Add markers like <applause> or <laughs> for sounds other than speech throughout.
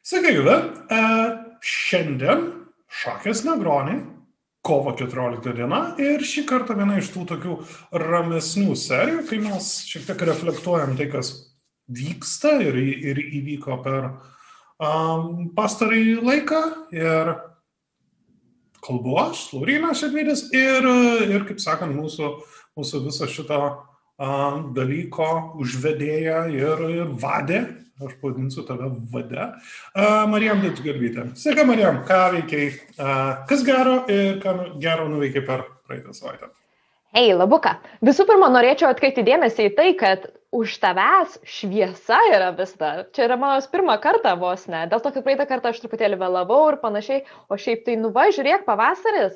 Sveiki, gyvi. E, šiandien šakės negronė, kovo 14 diena ir šį kartą viena iš tų tokių ramesnių serijų, kai mes šiek tiek reflektuojam tai, kas vyksta ir, ir įvyko per um, pastarąjį laiką. Ir kalbu aš, Laurinas Šedvidis ir, ir, kaip sakant, mūsų, mūsų viso šito dalyko užvedėja ir, ir vadė aš pavadinsiu tave vade. Marijam Dėtgalvytė. Sveika, Marijam, ką veikiai, kas gero ir ką gero nuveikiai per praeitą savaitę? Hei, labuka. Visų pirma, norėčiau atkreipti dėmesį į tai, kad už tavęs šviesa yra vis dar. Čia yra mano pirmą kartą vos ne. Dėl to, kad praeitą kartą aš truputėlį vėlavau ir panašiai, o šiaip tai nuvažiuok, pavasaris.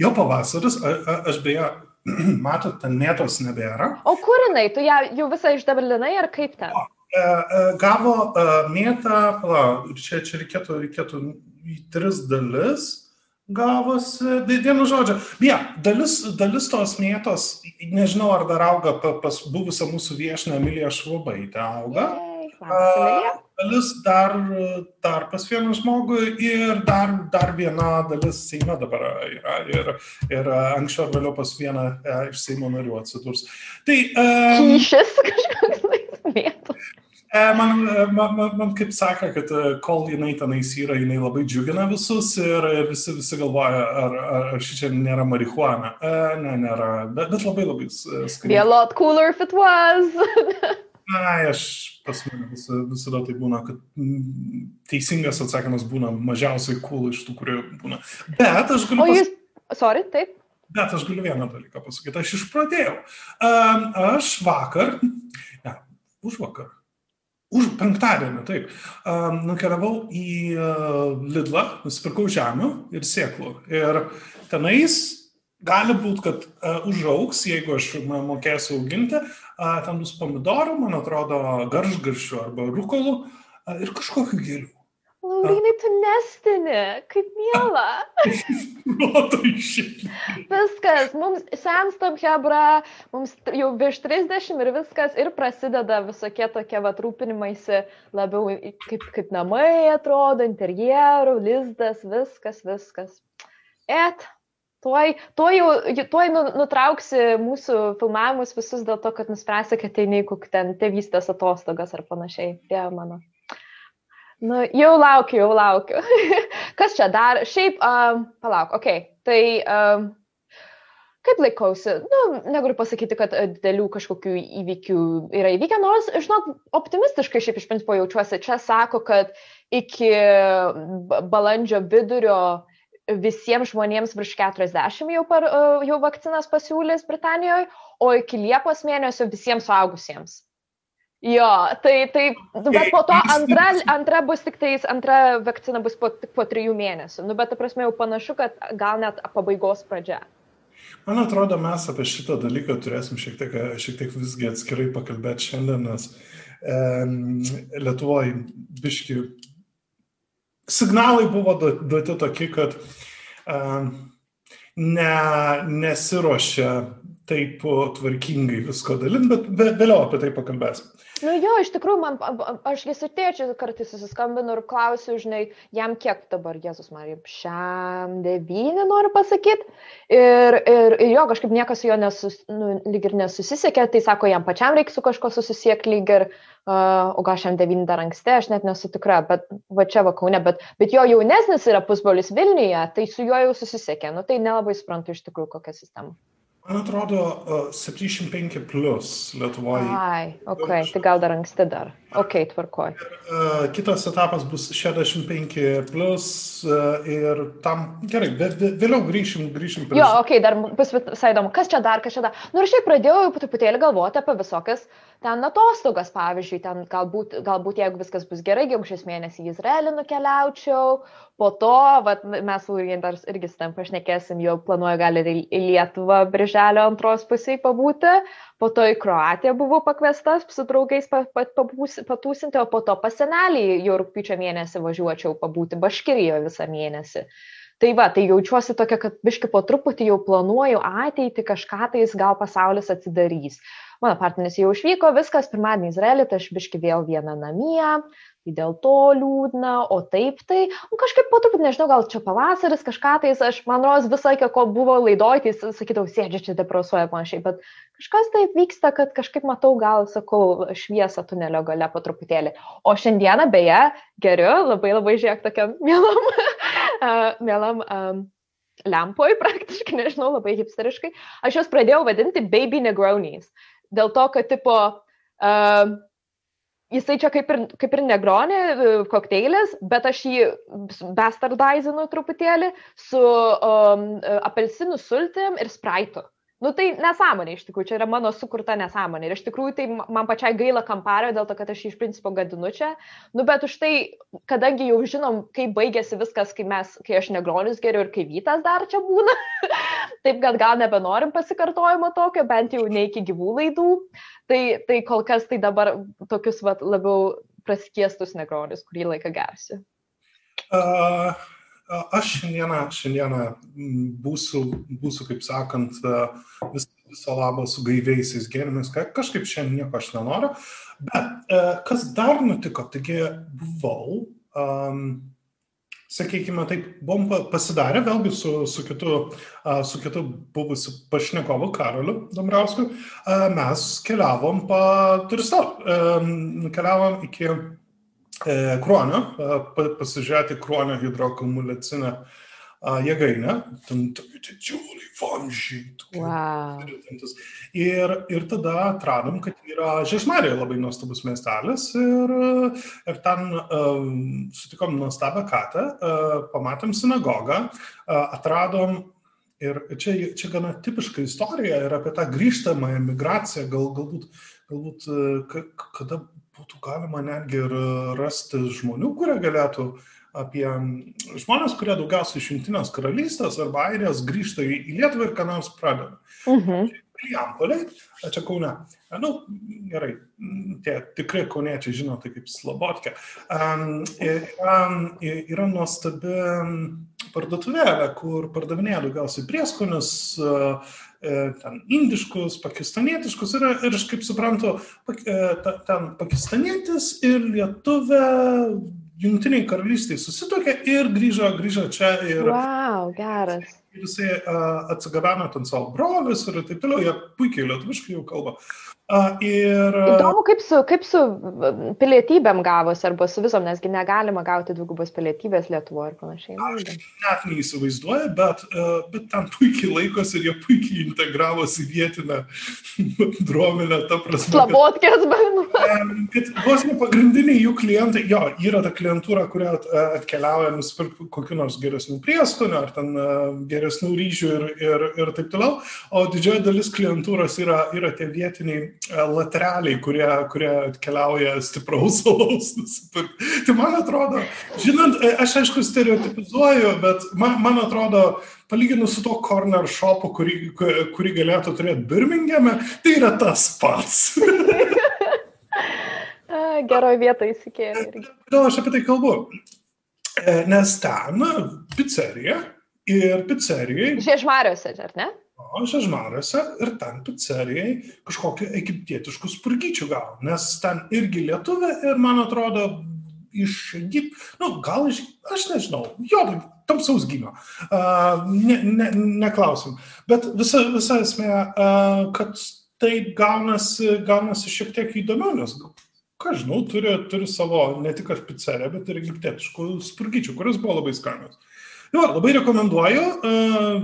Jau pavasaris, a, a, aš beje, <clears throat> matot, ten netos nebėra. O kur jinai, tu ją jau visą išdabalinai ar kaip ten? O, E, e, gavo e, mėtą, pala, čia, čia reikėtų, reikėtų į tris dalis gavosi, vienu žodžiu. Beje, dalis, dalis tos mėtos, nežinau ar dar auga pas buvusią mūsų viešinę Emiliją Švubaitę auga. Dalis dar, dar pas vieną žmogų ir dar, dar viena dalis Seime dabar yra. Ir, ir anksčiau ar vėliau pas vieną iš Seimo narių atsidurs. Tai, um, Kyšis kažkoks mėtų. E, man, man, man, man kaip sakė, kad e, kol jinai tenais yra, jinai labai džiugina visus ir visi, visi galvoja, ar, ar ši čia nėra marihuana. E, ne, nėra, bet, bet labai labai skaniai. Be a lot cooler if it was. <laughs> Na, aš pas mane vis, visada tai būna, kad teisingas atsakymas būna mažiausiai cool iš tų, kurie būna. Bet aš galiu... O jūs, pas... sorry, taip. Bet aš galiu vieną dalyką pasakyti, aš išpratėjau. Aš vakar, ne, už vakar, už penktadienį, taip, nukeliavau į Lidlą, nusipirkau žemių ir sėklų. Ir tenais gali būti, kad užauks, jeigu aš mokėsiu auginti, ten bus pomidorų, man atrodo, garžgaršių arba rukolų ir kažkokių gėlių. Laurinai, tu nestini, kaip miela. <laughs> viskas, mums senstam hebra, mums jau virš 30 ir viskas, ir prasideda visokie tokie vatrūpinimaisi labiau kaip, kaip namai atrodo, interjerų, lizdas, viskas, viskas. Et, tuoj, tuoj, jau, tuoj nu, nutrauksi mūsų filmavimus visus dėl to, kad nuspręsi, kad nei kokia ten tėvystės atostogas ar panašiai. Dieve mano. Nu, jau laukiu, jau laukiu. <laughs> Kas čia dar? Šiaip, um, palauk, ok. Tai um, kaip laikausi? Nu, negaliu pasakyti, kad didelių kažkokių įvykių yra įvykę, nors, žinok, optimistiškai šiaip iš principo jaučiuosi. Čia sako, kad iki balandžio vidurio visiems žmonėms virš 40 jau, par, jau vakcinas pasiūlys Britanijoje, o iki Liepos mėnesio visiems suaugusiems. Jo, tai, tai, bet po to <laughs> antra, antra bus tik tais, antra vakcina bus po, tik po trijų mėnesių. Nu, bet, ta prasme, jau panašu, kad gal net pabaigos pradžia. Man atrodo, mes apie šitą dalyką turėsim šiek tiek, šiek tiek visgi atskirai pakalbėti šiandien, nes e, Lietuvoje biški signalai buvo duoti tokie, kad ne, nesiuošia taip tvarkingai visko dalinti, bet vėliau apie tai pakalbėsim. Nu jo, iš tikrųjų, man, aš vis ir tėčiu kartais susiskambinu ir klausiu, žinai, jam kiek dabar, Jėzus Marija, šiam devyni noriu pasakyti. Ir, ir, ir jo, kažkaip niekas su juo nesus, nu, lyg ir nesusisiekė, tai sako, jam pačiam reikia su kažko susisiekti lyg ir, uh, o gal šiam devyni dar anksti, aš net nesu tikra, bet va čia vakaune, bet, bet jo jaunesnis yra pusbolis Vilniuje, tai su juo jau susisiekė. Nu tai nelabai suprantu iš tikrųjų kokią sistemą. Man atrodo, uh, 75 plus Lietuvoje. Ai, ok, tai gal dar anksti dar. Ok, tvarkoj. Uh, kitas etapas bus 65 plus uh, ir tam, gerai, vėliau grįšim, grįšim prie... Jo, ok, dar bus visai įdomu, kas čia dar, kas čia dar. Nu ir šiaip pradėjau truputėlį galvoti apie visokias ten atostogas, pavyzdžiui, ten galbūt, galbūt jeigu viskas bus gerai, gegužės mėnesį į Izraelį nukeliaučiau, po to, vat, mes irgi su tam pašnekėsim, jau planuoju gal ir į Lietuvą birželio antros pusėje pabūti, po to į Kroatiją buvau pakviestas su draugais patūsinti, o po to pasenelį jau rūpiučio mėnesį važiuočiau pabūti Baškirijoje visą mėnesį. Tai va, tai jaučiuosi tokia, kad biški po truputį jau planuoju ateitį, kažką tais gal pasaulis atsidarys. Mano partneris jau išvyko, viskas, pirmadienį Izraelį, tai aš biški vėl viena namie, dėl to liūdna, o taip tai, nu, kažkaip po truputį, nežinau, gal čia pavasaris, kažką tais, aš man rodos visą laiką, ko buvo laidoj, tai sakydavau, sėdžiu čia depresuoja panašiai, bet kažkas taip vyksta, kad kažkaip matau, gal sakau, šviesą tunelio gale po truputėlį. O šiandieną, beje, geriu, labai labai žiūrėk tokiam <laughs> mielam, mielam um, lempoj praktiškai, nežinau, labai hipsteriškai. Aš juos pradėjau vadinti baby negronies. Dėl to, kad tipo, uh, jisai čia kaip ir, kaip ir negronė e, kokteilis, bet aš jį bastardizinu truputėlį su um, apelsinų sultim ir spraitu. Nu tai nesąmonė iš tikrųjų, čia yra mano sukurta nesąmonė. Ir iš tikrųjų tai man pačiai gaila kampario dėl to, kad aš jį iš principo gadinu čia. Nu bet už tai, kadangi jau žinom, kaip baigėsi viskas, kai, mes, kai aš negronius geriau ir kai vytas dar čia būna, <laughs> taip kad gal nebenorim pasikartojimo tokio, bent jau ne iki gyvų laidų. Tai, tai kol kas tai dabar tokius vat, labiau praskiestus negronius, kurį laiką gersiu. Uh aš šiandieną, šiandieną būsiu, būsiu, kaip sakant, vis, viso labo su gaiviaisiais gėrimais, kažkaip šiandien nieko aš nenoriu. Bet kas dar nutiko, taigi buvau, um, sakykime, taip, buvom pasidarę vėlgi su, su, kitu, su kitu buvusiu pašnekovu Karoliu Dombrausku, mes keliavom pa turistav, keliavom iki E, Kruonio, pasižiūrėti Kruonio hidroakumuliacinę jėgainę, ten tokie didžiuliai vamžiai. Wow. Ir, ir tada atradom, kad yra Žešmarėje labai nuostabus miestelis ir, ir ten um, sutikom nuostabią katę, uh, pamatėm sinagogą, uh, atradom ir čia, čia gana tipiška istorija ir apie tą grįžtamą emigraciją, gal, galbūt, galbūt uh, kada būtų galima netgi ir rasti žmonių, kurie galėtų apie žmonės, kurie daugiausiai iš Junktinės karalystės arba Airijos grįžta į, Lietuvą ir ką nors pradeda. Mhm. Lijampoliai, čia Kaune. Na, nu, gerai, tie tikrai kauniečiai žino tai kaip Slobodkė. Um, yra, yra nuostabi parduotuvėlė, kur pardavinėja daugiausiai prieskonius, uh, E, ten indiškus, pakistanietiškus ir, ir aš kaip suprantu, e, ten pakistanietis ir lietuvė jungtiniai karalystiai susitokė ir grįžo, grįžo čia ir... Wow, geras ir jisai uh, atsigabeno ten savo brolius ir taip toliau, jie puikiai lietuviškai jau kalba. Ir... Įdomu, kaip su, kaip su pilietybėm gavos, arba su visom, nesgi negalima gauti dvigubos pilietybės Lietuvoje ir panašiai. Aš net neįsivaizduoju, bet, bet ten puikiai laikosi ir jie puikiai integravosi vietinę bendruomenę, ta prasme. Slabotkės bendruomenė. Kad vos ne pagrindiniai jų klientai, jo, yra ta klientūra, kuria atkeliauja nusipirkti kokiu nors geresnių prieskonių ar ten geresnių ryšių ir, ir, ir taip toliau, o didžioji dalis klientūros yra, yra tie vietiniai E, lateraliai, kurie, kurie atkeliauja stipraus alaus nusipirkti. Tai man atrodo, žinant, e, aš aišku stereotipizuoju, bet man, man atrodo, palyginus su to corner shopu, kurį, kurį galėtų turėti Birmingeme, tai yra tas pats. <laughs> Geroje vietoje įsikėlė. Kodėl aš apie tai kalbu? E, nes ten pizzerija ir pizzerijai. Žiežmariuose, ar ne? O Žežmarėse ir ten pizzerijai kažkokiu egiptietišku spurgyčiu gavo, nes ten irgi lietuvė ir man atrodo iš Egipto, nu, gal iš, aš nežinau, jo, tamsaus gimio, uh, ne, ne, neklausim. Bet visa, visa esmė, uh, kad taip gaunasi, gaunasi šiek tiek įdomiau, nes, ką žinau, turi, turi savo ne tik aš pizzeriją, bet ir egiptietiškų spurgyčių, kuris buvo labai skanios. Jo, labai rekomenduoju, e,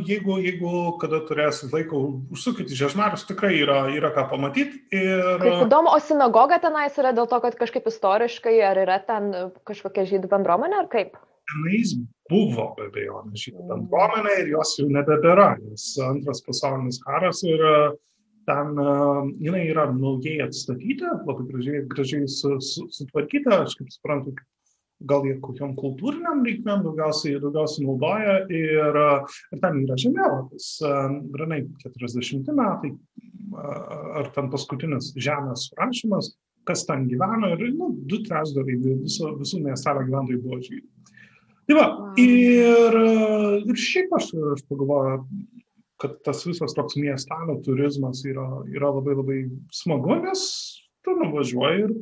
jeigu, jeigu kada turėsit laiko, užsukit į Žiežmarius, tikrai yra, yra ką pamatyti. Ir... Kaip įdomu, o sinagoga tenais yra dėl to, kad kažkaip istoriškai, ar yra ten kažkokia žydų bendruomenė, ar kaip? Tenais buvo be abejo žydų bendruomenė ir jos jau nebebėra, nes antras pasaulinis karas ir ten uh, jinai yra naujai atstatyta, labai gražiai, gražiai su, su, sutvarkyta, aš kaip suprantu, gal jie kokiam kultūriniam lygmeniam daugiausiai, daugiausiai naudoja ir, ir ten yra žemėlapis, granai 40 metai, ar ten paskutinis žemės prašymas, kas ten gyveno ir nu, du trečdaliai viso, visų miestelio gyventojų buvo žydai. Tai va, ir, ir šiaip aš, aš pagalvoju, kad tas visas toks miestelio turizmas yra, yra labai labai smagu, nes tu nuvažiuoji ir,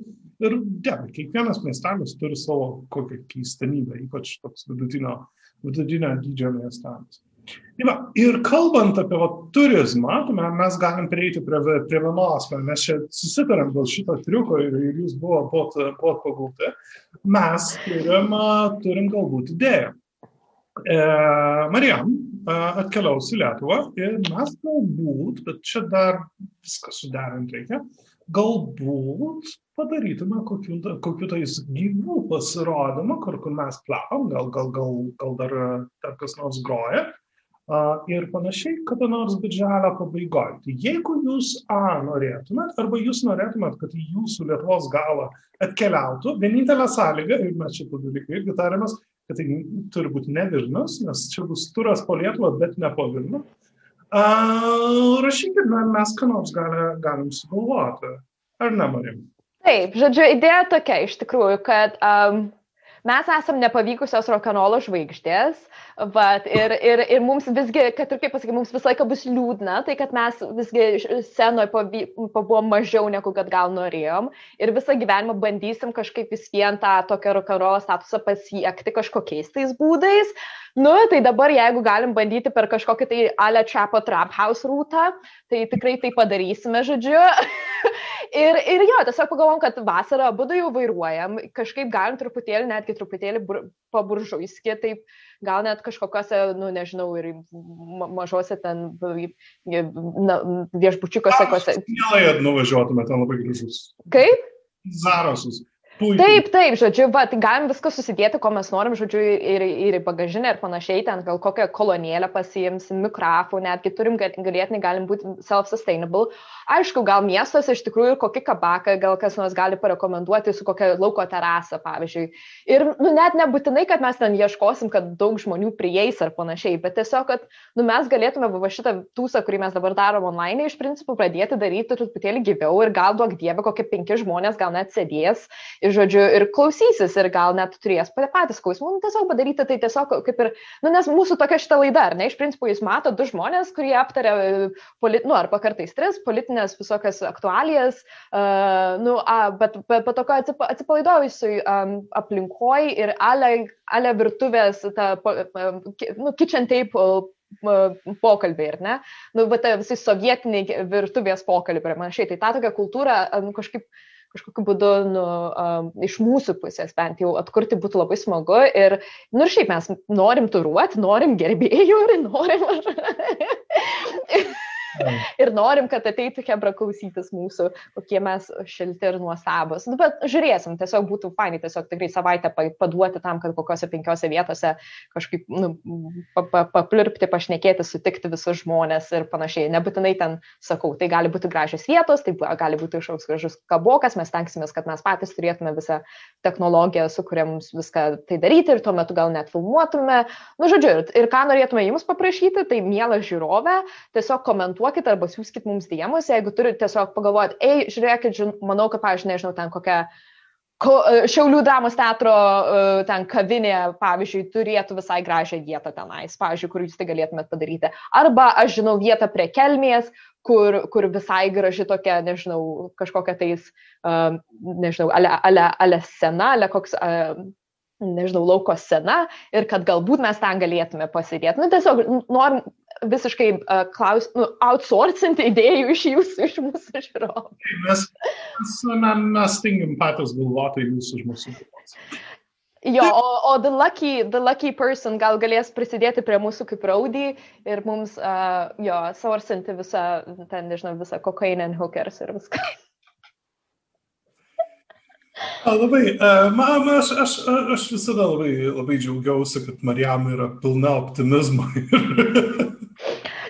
ir ja, kiekvienas miestelis turi savo kokią keistenybę, ypač toks vidutinio, vidutinio dydžio miestelis. Tai va, ir kalbant apie va, turizmą, mes galim prieiti prie, prie vienos, mes čia susitarėm dėl šito triuko ir, ir jūs buvot, buvot, buvot pagauti, mes turim, turim galbūt idėją. E, Marijam e, atkeliaus į Lietuvą ir mes galbūt, bet čia dar viską suderinti reikia, galbūt padarytume kokiu, kokiu tais gyvų pasirodymų, kur, kur mes plakam, gal, gal, gal, gal dar, dar kas nors groja ir panašiai kada nors birželio pabaigoje. Tai jeigu jūs A norėtumėt, arba jūs norėtumėt, kad į jūsų Lietuvos galą atkeliautų, vienintelė sąlyga, ir mes šitą dalyką irgi tarėmės, kad tai turi būti ne Vilnius, nes čia bus turas po Lietuvą, bet ne po Vilnių. Uh, rašykit, mes ką nors gali, galim sugalvoti. Ar nemarim? Taip, žodžiu, idėja tokia iš tikrųjų, kad um, mes esam nepavykusios rokenrolo žvaigždės, vat, ir, ir, ir mums visgi, kad ir kaip pasakyti, mums visą laiką bus liūdna, tai kad mes visgi scenoje pabuvom mažiau negu kad gal norėjom ir visą gyvenimą bandysim kažkaip vis vien tą tokią rokenrolo statusą pasiekti kažkokiais tais būdais. Nu, tai dabar jeigu galim bandyti per kažkokį tai Ale Chapo Trap House rūtą, tai tikrai tai padarysime, žodžiu. <laughs> ir, ir jo, tiesiog pagalvom, kad vasarą abu jau vairuojam, kažkaip galim truputėlį, netgi truputėlį bur, paburžuiski, taip gal net kažkokiuose, nu nežinau, ir mažose ten na, viešbučiukuose. Mielai nuvažiuotume, ten labai gražus. Kaip? Zarasus. Puikiai. Taip, taip, žodžiu, bet galim viską susidėti, ko mes norim, žodžiu, ir, ir į bagažinę ir panašiai, ten gal kokią kolonėlę pasiimsim, mikrofų, netgi turim galėtinai, galim būti self-sustainable. Aišku, gal miestuose iš tikrųjų kokį kabaką, gal kas nors gali parekomenduoti su kokia lauko terasa, pavyzdžiui. Ir, nu, net nebūtinai, kad mes ten ieškosim, kad daug žmonių prieis ar panašiai, bet tiesiog, kad, nu, mes galėtume va šitą tūsą, kurį mes dabar darom online, iš principo pradėti daryti truputėlį gyviau ir gal duok dievę, kokie penki žmonės gal net sėdės ir, žodžiu, ir klausysis ir gal net turės patys klausimų, nu, tiesiog padaryti tai tiesiog kaip ir, nu, nes mūsų tokia šita laida, ar ne, iš principo jūs matote du žmonės, kurie aptarė, polit, nu, arba kartais tris politinės visokias aktualijas, uh, nu, a, bet, bet tokio atsipa, atsipalaidojusiui um, aplinkoj ir ale, ale virtuvės, ta, nu, kitchen tape pokalbiai, ar ne? Nu, bet visi sovietiniai virtuvės pokalbiai ir panašiai. Tai tą tokią kultūrą nu, kažkaip kažkokiu būdu nu, um, iš mūsų pusės bent jau atkurti būtų labai smagu. Ir, nu ir šiaip mes norim turuoti, norim gerbėjų ir norim. <laughs> ir norim, kad ateitų Hebra klausytis mūsų, kokie mes šilti ir nuostabus. Nu, bet žiūrėsim, tiesiog būtų fainai tiesiog tikrai savaitę paduoti tam, kad kokiose penkiose vietose kažkaip nu, paplirpti, pašnekėti, sutikti visus žmonės ir panašiai. Nebūtinai ten sakau, tai gali būti gražios vietos, tai gali būti kažkoks gražus kabokas, mes tenksimės, kad mes patys turėtume visą technologiją, su kuria mums viską tai daryti ir tuo metu gal net filmuotume. Nu, žodžiu, ir, ir ką norėtume jums paprašyti, tai mielą žiūrovę, tiesiog komentuoti komentuokit arba siūskit mums dėmus, jeigu turite tiesiog pagalvoti, ei, žiūrėkit, žin, manau, kad, pavyzdžiui, nežinau, ten kokia e, Šiaulių dramos teatro e, ten kavinė, pavyzdžiui, turėtų visai gražią vietą tenais, pavyzdžiui, kur jūs tai galėtumėt padaryti. Arba aš žinau vietą prie kelmės, kur, kur visai graži tokia, nežinau, kažkokia tais, uh, nežinau, ale, ale, ale scena, ale koks, uh, nežinau, lauko scena ir kad galbūt mes ten galėtume pasidėti. Nu, tiesiog norim visiškai uh, klaus, nu, outsourcinti idėjų iš jūsų, iš mūsų žiūrovų. Mes, mes, mes tingim patys galvoti jūs už mūsų. Jo, o, o the, lucky, the lucky person gal galės prisidėti prie mūsų kaip raudį ir mums, uh, jo, sourcinti visą, ten, nežinau, visą kokainą and hookers ir viską. A, labai, uh, man, aš, aš, aš visada labai, labai džiaugiausi, kad Marijam yra pilna optimizmo. <laughs>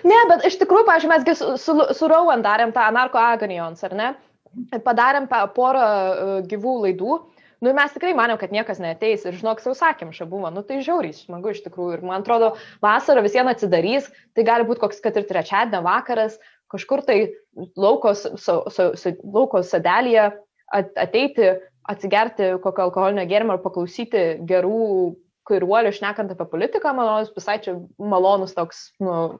Ne, bet iš tikrųjų, pažiūrėjau, mesgi su, su, su Rowan darėm tą Anarko Agonions, ar ne? Padarėm porą uh, gyvų laidų. Nu, mes tikrai manėm, kad niekas neteis ir žinok, jau sakėm, šia buvo, nu tai žiauriai, smagu iš tikrųjų. Ir man atrodo, vasara vis vien atsidarys, tai gali būti koks, kad ir trečiadienio vakaras, kažkur tai laukos, so, so, so, laukos sadelėje ateiti, atsigerti kokio alkoholinio gėrimo ir paklausyti gerų kairuolių, šnekant apie politiką, manau, visai čia malonus toks, nu,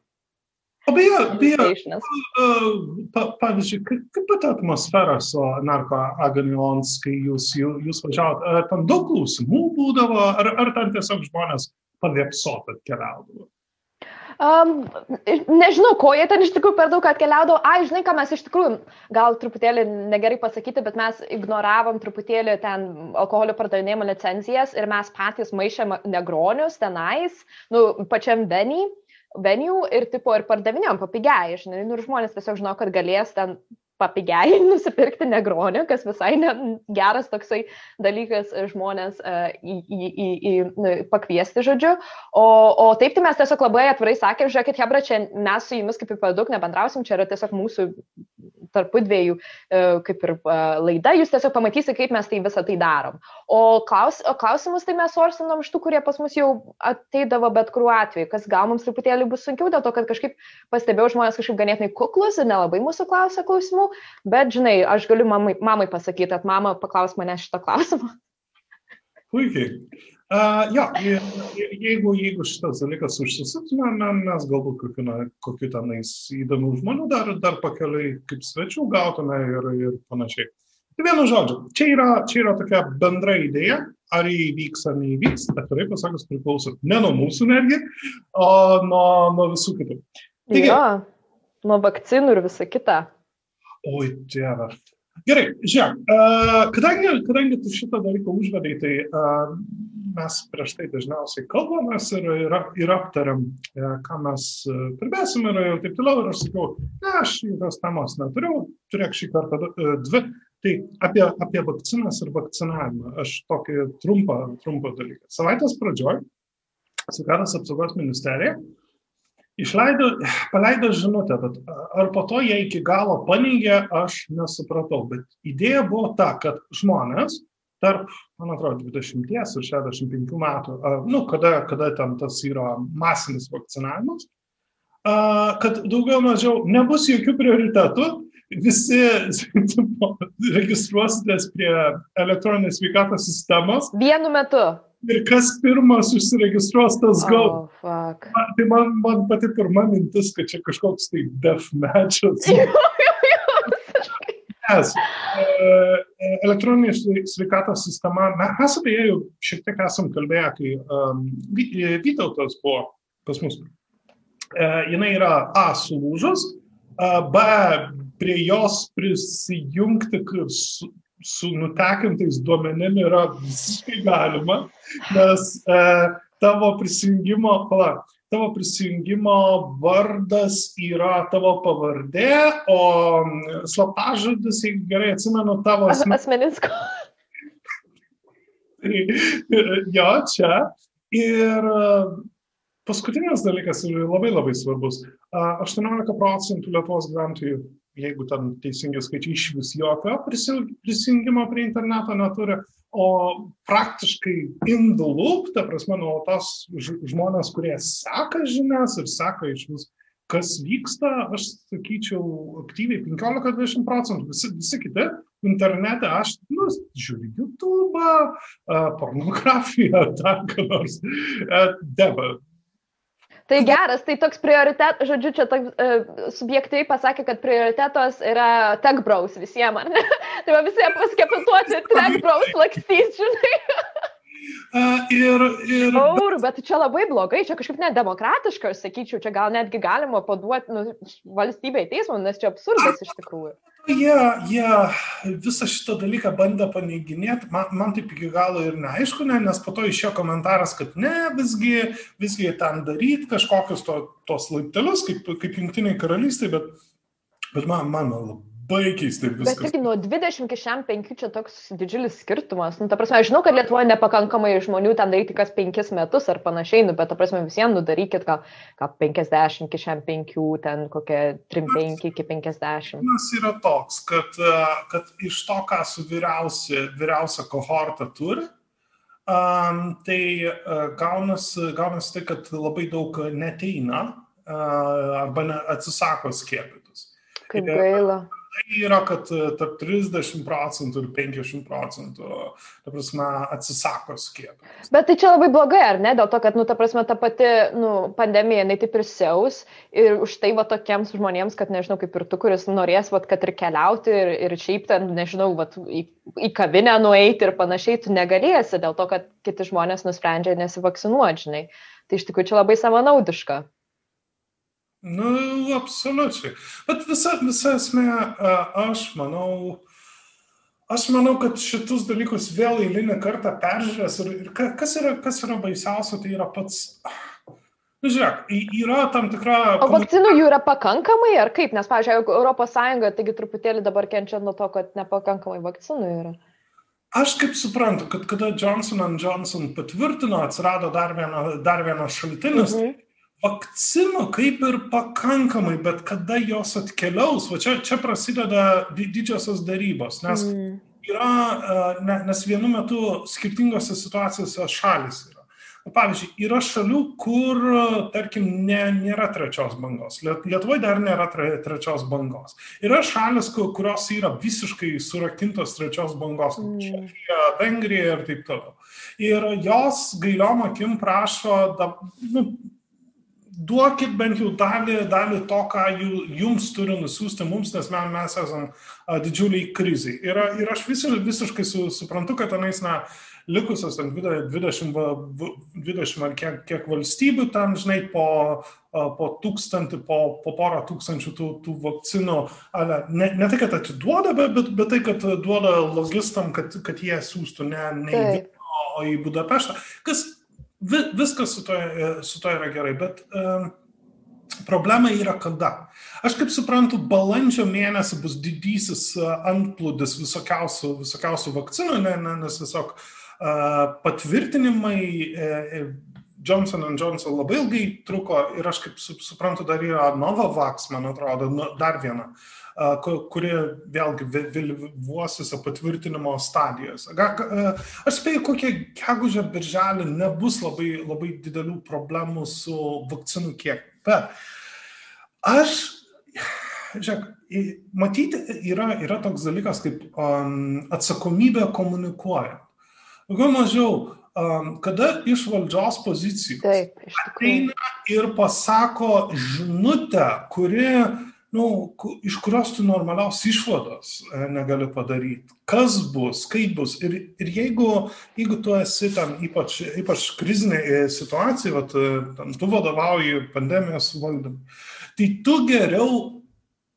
O beje, beje pa, pavyzdžiui, kaip, pati atmosfera su narko aganions, kai jūs, jūs važiavot, ar ten daug klausimų būdavo, ar, ar ten tiesiog žmonės pavėpsot atkeliaudavo? Um, nežinau, ko jie ten iš tikrųjų per daug atkeliaudavo. Ai, žinai, ką mes iš tikrųjų, gal truputėlį negerai pasakyti, bet mes ignoravom truputėlį ten alkoholio pardavinėjimo licencijas ir mes patys maišėm negronius tenais, nu, pačiam Benį venue ir tipo ir pardavinėjom papigiai, žinai, nu ir žmonės tiesiog žino, kad galės ten papigiai <laughs> nusipirkti negronį, kas visai ne, geras toksai dalykas žmonės uh, į, į, į, į, nu, pakviesti, žodžiu. O, o taip tai mes tiesiog labai atvirai sakėm, žiūrėkit, Hebra, čia mes su jumis kaip ir per daug nebendrausim, čia yra tiesiog mūsų tarpu dviejų uh, kaip ir uh, laida, jūs tiesiog pamatysite, kaip mes tai visą tai darom. O, klaus, o klausimus tai mes sorsinom iš tų, kurie pas mus jau ateidavo bet kuriuo atveju, kas gal mums truputėlį bus sunkiau, dėl to, kad kažkaip pastebėjau žmonės kažkaip ganėtinai kuklus ir nelabai mūsų klausia klausimų, bet žinai, aš galiu mamai, mamai pasakyti, kad mama paklaus mane šito klausimo. Puikiai. Uh, jo, jeigu, jeigu šitas dalykas užsisuktume, mes galbūt kokiu, na, kokiu tenais įdomių žmonių dar, dar pakeliai kaip svečių gautume ir, ir panašiai. Tai vienu žodžiu, čia yra, čia yra tokia bendra idėja, ar įvyks ar neįvyks, atvirai pasakus priklauso ne nuo mūsų netgi, o nuo, nuo visų kitų. Taigi, jo, nuo vakcinų ir visa kita. Oi, dieve. Gerai, žiūrėk, uh, kadangi, kadangi tu šitą dalyką užvedai, tai uh, mes prieš tai dažniausiai kalbamės ir, ir, ir aptariam, uh, ką mes kalbėsim ir, ir taip toliau. Ir aš sakiau, ne, aš jokios temos neturiu, turėk šį kartą uh, dvi. Tai apie, apie vakcinas ir vakcinavimą. Aš tokį trumpą, trumpą dalyką. Savaitės pradžioj sveikatos apsaugos ministerija išleido, paleido žinutę, bet ar po to jie iki galo paneigė, aš nesupratau. Bet idėja buvo ta, kad žmonės tarp, man atrodo, 20 ir 65 metų, nu, kada, kada ten tas yra masinis vakcinavimas, kad daugiau mažiau nebus jokių prioritetų, visi <laughs> registruositės prie elektroninės sveikatos sistemos. Vienu metu ir kas pirmas užsiregistruos, tas gaus. Oh, tai man, man pati pirma mintis, kad čia kažkoks tai deathmatchas. <laughs> <laughs> Nes e, elektroninė sveikatos sistema, mes apie ją jau šiek tiek esam kalbėję, kai um, Vytautas buvo pas mus. Uh, jinai yra A sulūžus, uh, B prie jos prisijungti su, su nutekintais duomenim yra visiškai galima, nes e, tavo prisijungimo, pala, tavo prisijungimo vardas yra tavo pavardė, o slaptažodis, jeigu gerai atsimenu, tavo asmenis. <laughs> jo, čia. Ir e, paskutinis dalykas labai labai svarbus. 18 procentų Lietuvos gyventojų jeigu ten teisingi skaičiai iš vis jokio prisijungimo prie interneto neturi, o praktiškai in the loop, ta prasme, nuolatos žmonės, kurie seka žinias ir seka iš vis, kas vyksta, aš sakyčiau, aktyviai 15-20 procentų, visi, visi kiti internete, aš nu, žiūriu YouTube, pornografiją, <laughs> dar ką nors, deba, Tai geras, tai toks prioritet, žodžiu, čia toks, uh, subjektyviai pasakė, kad prioritetos yra tech bros visiems, ar ne? <laughs> tai va visi paskepituoti tech bros lakstys, žinai. <laughs> Uh, ir, ir... Aur, bet čia labai blogai, čia kažkaip nedemokratiška, aš sakyčiau, čia gal netgi galima paduoti nu, valstybei teismą, nes čia absurdas iš tikrųjų. Jie, jie visą šitą dalyką bandė paneiginėti, man, man taip iki galo ir neaišku, ne, nes po to išėjo komentaras, kad ne, visgi, visgi ten daryti kažkokius to, tos laiptelius, kaip, kaip jungtiniai karalystai, bet, bet man, man labai labai keistai viskas. Bet tik nuo 20 iki šiam 5 čia toks didžiulis skirtumas. Nu, ta prasme, aš žinau, kad Lietuvoje nepakankamai žmonių ten daryti kas 5 metus ar panašiai, nu, bet ta prasme visiems nudarykit gal, gal 50 iki šiam 5, ten kokie 3-5 iki 50. Nes yra toks, kad, kad iš to, ką su vyriausia, vyriausia kohorta turi, um, tai uh, gaunasi, gaunasi tai, kad labai daug neteina uh, arba ne, atsisako skiepytis. Kaip gaila. Yra, kad e, tarp 30 procentų ir 50 procentų, ta prasme, atsisako skiepyti. Bet tai čia labai blogai, ar ne? Dėl to, kad, nu, ta prasme, ta pati, nu, pandemija, jinai taip ir siaus ir už tai, va, tokiems žmonėms, kad, nežinau, kaip ir tu, kuris norės, va, kad ir keliauti ir, ir šiaip ten, nežinau, va, į, į kavinę nueiti ir panašiai, tu negalėsi dėl to, kad kiti žmonės nusprendžia nesivakcinuoti, žinai. Tai iš tikrųjų čia labai savanaudiška. Nu, absoliučiai. Bet visa, visa esmė, aš manau, aš manau, kad šitus dalykus vėl eilinį kartą peržiūrės ir, ir kas, yra, kas yra baisiausia, tai yra pats... Nu, žiūrėk, yra tam tikra... O vakcinų jų yra pakankamai, ar kaip? Nes, pavyzdžiui, Sąjunga, taigi truputėlį dabar kenčia nuo to, kad nepakankamai vakcinų yra. Aš kaip suprantu, kad kada Johnson Johnson patvirtino, atsirado dar, viena, dar vienas šaltinis, mhm vakcinų kaip ir pakankamai, bet kada jos atkeliaus, va čia, čia prasideda didžiosios darybos, nes, mm. yra, ne, nes vienu metu skirtingose situacijose šalis yra. Pavyzdžiui, yra šalių, kur, tarkim, ne, nėra trečios bangos. Lietuvoje dar nėra tre, trečios bangos. Yra šalis, kurios yra visiškai surakintos trečios bangos, kaip mm. Čekija, Vengrija ir taip toliau. Ir jos gailiom akim prašo, da, nu, duokit bent jau dalį, dalį to, ką jums turi nusiųsti mums, nes mes, mes esame didžiuliai kriziai. Ir, ir aš visiškai, visiškai su, suprantu, kad tenais, na, likusios 20, 20 ar kiek, kiek valstybių ten, žinai, po, po tūkstantį, po, po porą tūkstančių tų, tų vakcinų, ale, ne, ne tai, kad atiduoda, bet, bet, bet tai, kad duoda logistam, kad, kad jie siūstų ne, ne į o į Budapeštą, kas vi, viskas su to, e, su to yra gerai, bet um, problema yra kada. Aš kaip suprantu, balandžio mėnesį bus didysis e, antplūdis visokiausių, visokiausių vakcinų, ne, ne, nes tiesiog uh, patvirtinimai uh, Johnson Johnson labai ilgai truko ir aš kaip suprantu, dar yra Novavax, man atrodo, nu, dar viena. Kuri vėlgi vėlyvuosiuose patvirtinimo stadijose. Aš spėju, kokie gegužė birželį nebus labai, labai didelių problemų su vakcinų kiekiu. Bet aš, žiūrėk, matyti yra, yra toks dalykas kaip um, atsakomybė komunikuojant. Daugiau mažiau, kada iš valdžios pozicijos Taip, ateina ir pasako žinutę, kuri nu, iš kurios tu normalios išvados e, negali padaryti. Kas bus, kaip bus. Ir, ir jeigu, jeigu tu esi ten ypač, ypač krizinėje situacijoje, vat, e, ten, tu vadovauji pandemijos valdymui, tai tu geriau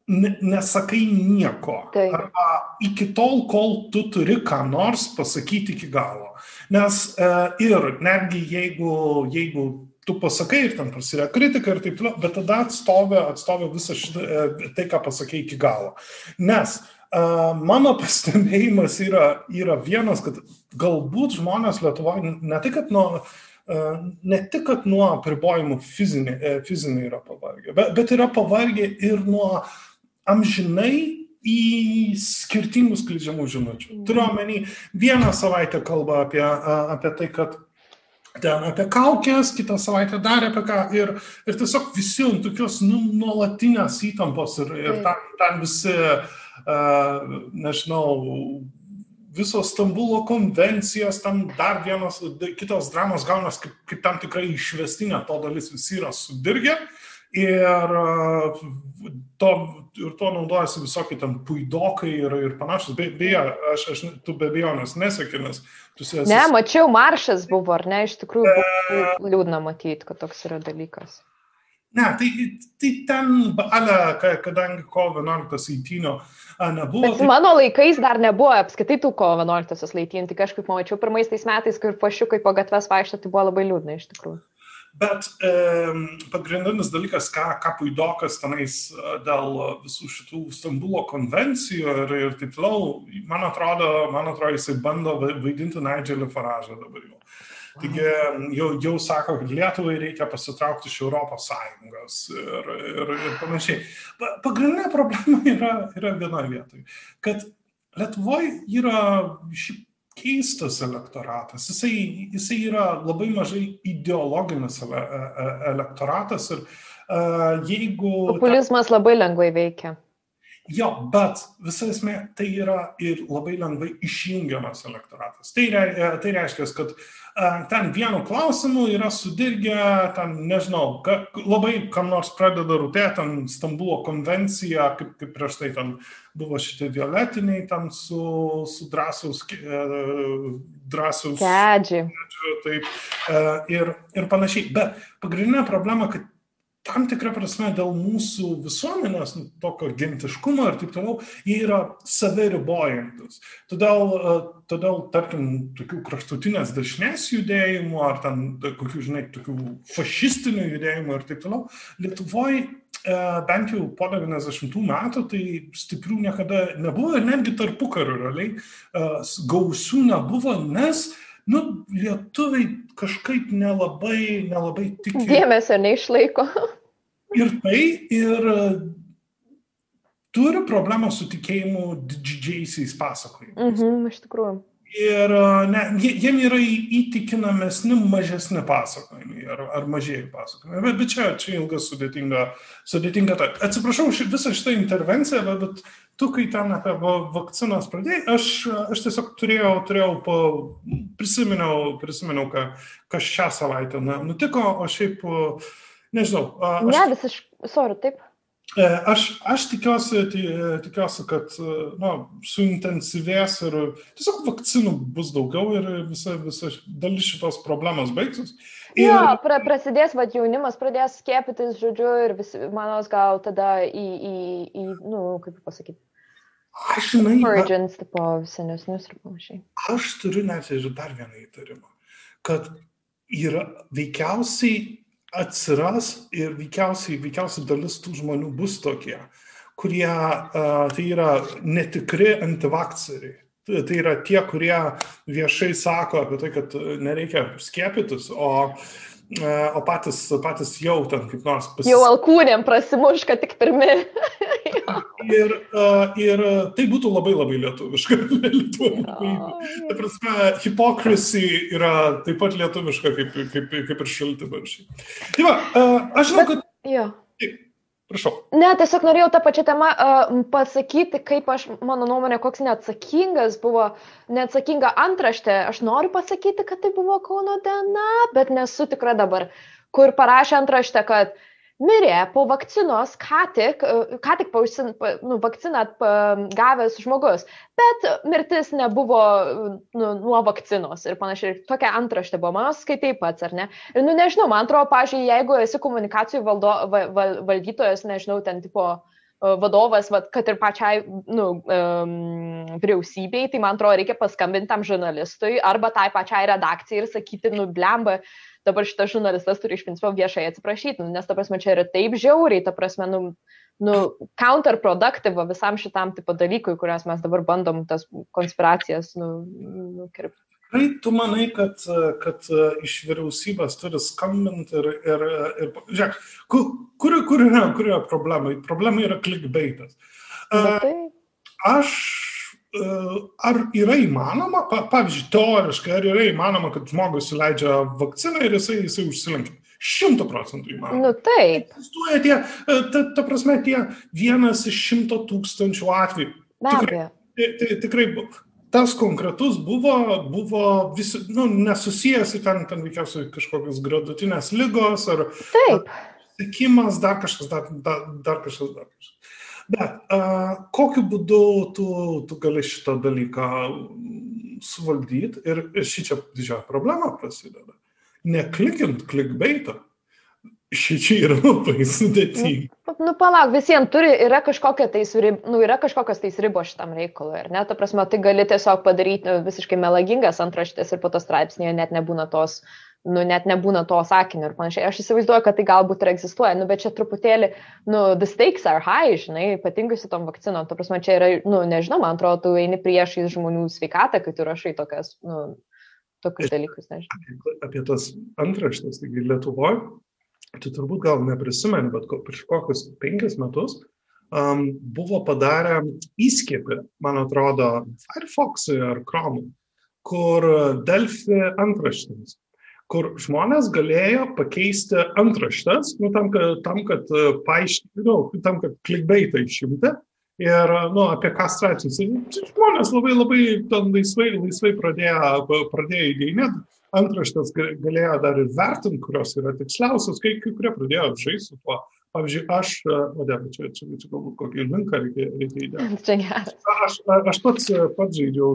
nesakai nieko. Taip. Arba iki tol, kol tu turi ką nors pasakyti iki galo. Nes e, ir netgi jeigu, jeigu tu pasakai ir ten prasideda kritika ir taip toliau, bet tada atstovė, atstovė visą šitą, e, tai, ką pasakai iki galo. Nes uh, mano <laughs> pastebėjimas yra, yra vienas, kad galbūt žmonės Lietuvoje ne tik, kad nuo Uh, ne tik, kad nuo apribojimų fizinė, fizinė yra pavargę, bet, bet yra pavargę ir nuo amžinai į skirtingus skleidžiamų žinučių. Turiu omeny, vieną savaitę kalba apie, apie tai, kad ten apie kaukės, kitą savaitę dar apie ką. Ir, ir tiesiog visi ant tokios nu, nuolatinės įtampos ir, ir ten, ten visi, uh, nežinau, visos Stambulo konvencijos, tam dar vienos, kitos dramos gaunas kaip, kaip tam tikrai išvestinė to dalis visi yra sudirgę. Ir to, ir to naudojasi visokie ten puidokai ir, ir panašus. Be, beje, aš, aš tu be abejonės nesėki, nes tu esi. Ne, mačiau, maršas buvo, ar ne, iš tikrųjų e... liūdna matyti, kad toks yra dalykas. Ne, tai, tai ten, ale, kadangi kovo 11 eitinio nebuvo. Bet tai... mano laikais dar nebuvo apskaitai tų kovo 11 leitynų, tai kažkaip mačiau pirmais tais metais, kai pašiukai po gatves vaikšto, tai buvo labai liūdna iš tikrųjų. Bet e, pagrindinis dalykas, ką, ką Puidokas tenais e, dėl visų šitų Stambulo konvencijų ir, ir taip toliau, man atrodo, man atrodo, jisai bando vaidinti Nigelį Faražą dabar jau. Taigi jau, jau sako, kad Lietuvai reikia pasitraukti iš Europos Sąjungos ir, ir, ir panašiai. Pagrindinė problema <laughs> yra, yra vienoje vietoje, kad Lietuvoje yra šiaip keistas elektoratas. Jisai, jisai yra labai mažai ideologinis e, e, elektoratas ir uh, jeigu... Populizmas ta, labai lengvai veikia. Jo, bet visa esmė tai yra ir labai lengvai išjungiamas elektoratas. Tai, re, e, tai reiškia, kad uh, ten vienu klausimu yra sudirgę, ten, nežinau, ka, labai kam nors pradeda rūpėti, ten Stambulo konvencija, kaip, kaip prieš tai ten buvo šitie violetiniai, ten su, su drąsaus, uh, drąsaus. Kedžiai. Taip, uh, ir, ir panašiai. Bet pagrindinė problema, kad tam tikrą prasme dėl mūsų visuomenės, nu, tokio gentiškumo ir taip toliau, jie yra saviribojantis. Todėl, e, todėl, tarkim, tokių kraštutinės dešinės judėjimų ar ten kokių, žinai, tokių fašistinių judėjimų ir taip toliau, Lietuvoje bent jau po 90 metų tai stiprių niekada nebuvo ir netgi tarpu kariu realiai e, gausių nebuvo, nes nu, lietuviai kažkaip nelabai, nelabai tiki. Dėmesio neišlaiko. ir tai, ir e, turi problemą su tikėjimu didžiaisiais pasakojimais. Mhm, iš tikrųjų. Ir e, ne, jiem yra įtikinamesni mažesni pasakojimai ar, ar mažieji pasakojimai. Bet, bet čia, čia ilga sudėtinga. sudėtinga ta. Atsiprašau už visą šitą intervenciją, bet, bet tu, kai ten apie vakcinas pradėjai, aš, aš tiesiog turėjau, turėjau po, prisiminiau, prisiminiau ką, kas šią savaitę nutiko, o šiaip, nežinau. Aš, ne, visiškai, sorry, taip. E, aš, aš tikiuosi, tikiuosi, kad nu, suintensyvės ir tiesiog vakcinų bus daugiau ir visa, visa dalis šitos problemos baigsis. Ir... Jo, pra, prasidės, vad jaunimas pradės skiepytis, žodžiu, ir visi, manos, gal tada į, į, į nu, kaip pasakyti. Aš žinai. Origins, tipo, senesnius ir panašiai. Aš turiu net ir dar vieną įtarimą, kad yra veikiausiai atsiras ir veikiausiai, veikiausiai dalis tų žmonių bus tokie, kurie uh, tai yra netikri antivakseriai. Tai, tai yra tie, kurie viešai sako apie tai, kad nereikia skiepytis, o uh, o patys, patys jau ten kaip nors pasi... Jau alkūnėm prasimuška tik pirmi. <laughs> ir, uh, ir tai būtų labai labai lietuviška. <laughs> Ta prasme, hypocrisy yra taip pat lietuviška kaip, kaip, kaip ir šilti baršiai. Tai va, aš žinau, kad... Jo. Prašau. Ne, tiesiog norėjau tą pačią temą uh, pasakyti, kaip aš, mano nuomonė, koks neatsakingas buvo, neatsakinga antraštė. Aš noriu pasakyti, kad tai buvo Kauno diena, bet nesu tikra dabar, kur parašė antraštę, kad uh, mirė po vakcinos, ką tik, e, ką tik pausin, nu, vakciną gavęs žmogus, bet mirtis nebuvo nu, nuo vakcinos ir panašiai. Tokia antraštė buvo, mano skaitai pats, ar ne? Ir, nu, nežinau, man atrodo, pažiūrėjau, jeigu esi komunikacijų valdo, val, val, valdytojas, nežinau, ten tipo e, vadovas, vat, kad ir pačiai nu, um, vyriausybei, tai man atrodo, reikia paskambinti tam žurnalistui arba tai pačiai redakcijai ir sakyti, nu, blemba, dabar šitas žurnalistas turi iš principo viešai atsiprašyti, nu, nes ta prasme čia yra taip žiauriai, ta prasme, nu, nu counterproductive visam šitam tipo dalykui, kurias mes dabar bandom tas konspiracijas nu, nukirpti. Kai tu manai, kad, kad iš vyriausybės turi skambinti ir, ir, ir žiūrėk, kur, kur, kur, yra, kur yra problema? Problema yra clickbaitas. Tai... Aš ar yra įmanoma, pavyzdžiui, teoriškai, ar yra įmanoma, kad žmogus įleidžia vakciną ir jisai, jisai užsilenkia? Šimtų procentų įmanoma. Nu taip. Egzistuoja tie, e, ta, ta prasme, tie vienas iš šimto tūkstančių atvejų. Be abejo. Tikrai, tikrai tas konkretus buvo, buvo visi, nu, nesusijęs į ten, ten veikiausiai kažkokios gradutinės lygos ar... Taip. Sekimas, dar kažkas, dar, dar, dar kažkas, dar kažkas. Bet a, kokiu būdu tu, tu gali šitą dalyką suvaldyti ir, ir ši čia didžioji problema prasideda. Neklikint klikbeitą. Šičia yra labai sudėtinga. Nu, nu palauk, visiems turi, yra, tais, nu, yra kažkokios tais ribos šitam reikalui, ar ne? Ta prasme, tai gali tiesiog padaryti nu, visiškai melagingas antraštės ir po to straipsnėje net nebūna tos nu, net nebūna to sakinio ir panašiai. Aš įsivaizduoju, kad tai galbūt ir egzistuoja, nu, bet čia truputėlį, nu, the stakes are high, žinai, ypatingai su tom vakcinom. Tu prasme, čia yra, nu, nežinau, man atrodo, tu eini priešais žmonių sveikatą, kai tu rašai tokias, nu, tokius dalykus, nežinau. Apie, apie tas antraštės, taigi Lietuvoje, tu turbūt gal neprisimeni, bet prieš kokius penkis metus um, buvo padarę įskiepį, man atrodo, Firefox'ui ar Chrome'ui, kur Delfi antraštėms kur žmonės galėjo pakeisti antraštes, nu, tam, kad, tam, kad e, paaiškinti, nu, tam, kad klikbeitą išimti Ir, nu, apie ką straipsnis. Žmonės labai labai laisvai, laisvai pradėjo, pradėjo įdėjinėti. Antraštės galėjo dar ir vertinti, kurios yra tiksliausios, kai, kai kurie pradėjo žaisti su tuo. Pavyzdžiui, aš, o ne, čia, čia, čia galbūt kokį linką reikia, reikia įdėti. Aš, aš pats, pats žaidžiau,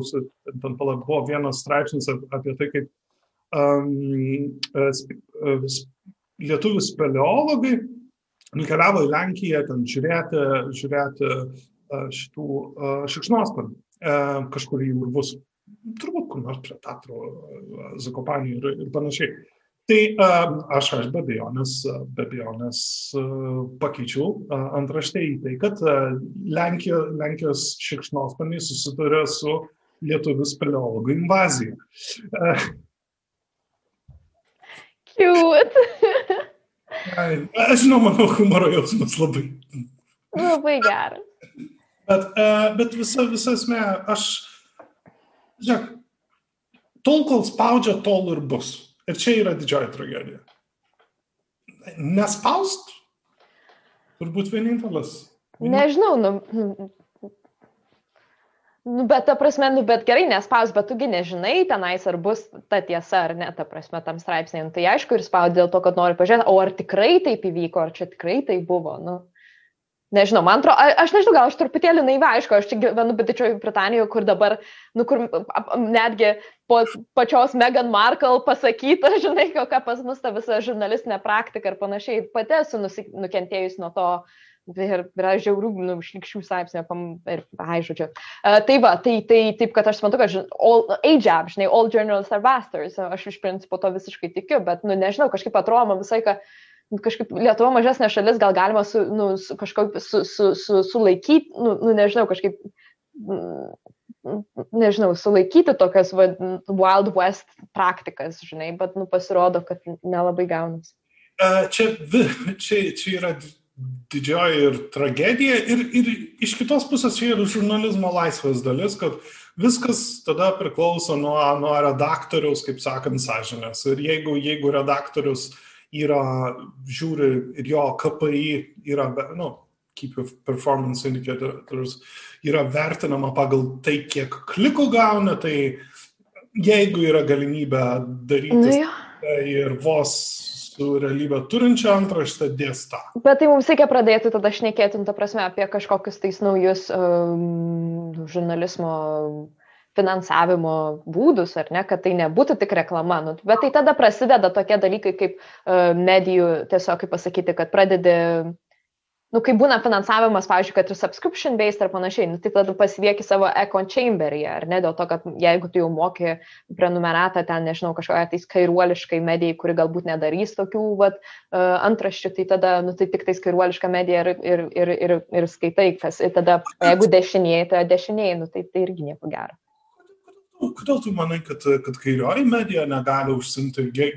ten pala, buvo vienas straipsnis apie tai, kaip lietuvių speleologai nukeliavo į Lenkiją ten žiūrėti, žiūrėti šitų šikšnosparnių kažkur į urvus, turbūt kur nors prie Tatro, Zakopanį ir, ir panašiai. Tai aš, aš be abejonės, be abejonės pakeičiau antraštę į tai, kad Lenkija, Lenkijos šikšnosparniai susiduria su lietuvių speleologų invazija. <laughs> Cute. Aš žinau, mano humoro jausmas labai. Labai geras. Bet, uh, bet visa, visa esmė, aš, žiūrėk, tol, kol spaudžia, tol ir bus. Ir čia yra didžioji tragedija. Nespaust, turbūt vienintelis. Nežinau, nu, Nu, bet ta prasme, nu, bet gerai, nespaus, bet tugi nežinai tenais, ar bus ta tiesa ar ne, ta prasme, tam straipsnėje. Nu, tai aišku, ir spaudė dėl to, kad nori pažiūrėti, o ar tikrai taip įvyko, ar čia tikrai tai buvo. Nu, nežinau, man atrodo, aš nežinau, gal aš truputėlį naiva, aišku, aš čia gyvenu Didžiojo Britanijoje, kur dabar, nu, kur netgi po pačios Meghan Markle pasakyta, <laughs> žinai, kokia pas mus ta visa žurnalistinė praktika ir panašiai, pati esu nukentėjus nuo to ir yra žiaurių, nu, šlikščių straipsnių, ir, ai, žodžiu. Uh, tai va, tai, tai taip, kad aš suprantu, kad all, AJAB, žinai, all journalists are bastards, aš iš principo to visiškai tikiu, bet, nu, nežinau, kažkaip atrodo man visai, kad nu, kažkaip Lietuva mažesnė šalis, gal galima su, nu, su, kažkaip su, su, su, sulaikyti, nu, nu, nežinau, kažkaip, nežinau, sulaikyti tokias va, Wild West praktikas, žinai, bet, nu, pasirodo, kad nelabai gaunasi. Čia, čia, čia yra didžioji ir tragedija, ir, ir iš kitos pusės čia yra žurnalizmo laisvės dalis, kad viskas tada priklauso nuo, nuo redaktoriaus, kaip sakant, sąžinės. Ir jeigu, jeigu redaktorius yra, žiūri ir jo KPI yra, nu, Keep Performance Indicators yra vertinama pagal tai, kiek klikų gauna, tai jeigu yra galimybė daryti nu, ja. ir vos su realybę turinčią antraštę dėsta. Bet tai mums reikia pradėti tada šnekėti, ta prasme, apie kažkokius tais naujus um, žurnalizmo finansavimo būdus, ar ne, kad tai nebūtų tik reklama. Nu, bet tai tada prasideda tokie dalykai kaip uh, medijų, tiesiog kaip pasakyti, kad pradedi nu, kai būna finansavimas, pavyzdžiui, kad ir subscription based ar panašiai, nu, tai tada pasvieki savo echo chamberį, ar ne, dėl to, kad jeigu tu jau moki prenumeratą ten, nežinau, kažkokia tai skairuoliškai medijai, kuri galbūt nedarys tokių vat, uh, antraščių, tai tada, nu, tai tik tai skairuoliška medija ir, ir, ir, ir, ir skaitai, kas, ir tada, jeigu dešinėje, tai dešinėje, nu, tai, tai irgi nieko gero. Kodėl tu manai, kad, kad kairioji medija negali užsimti ge,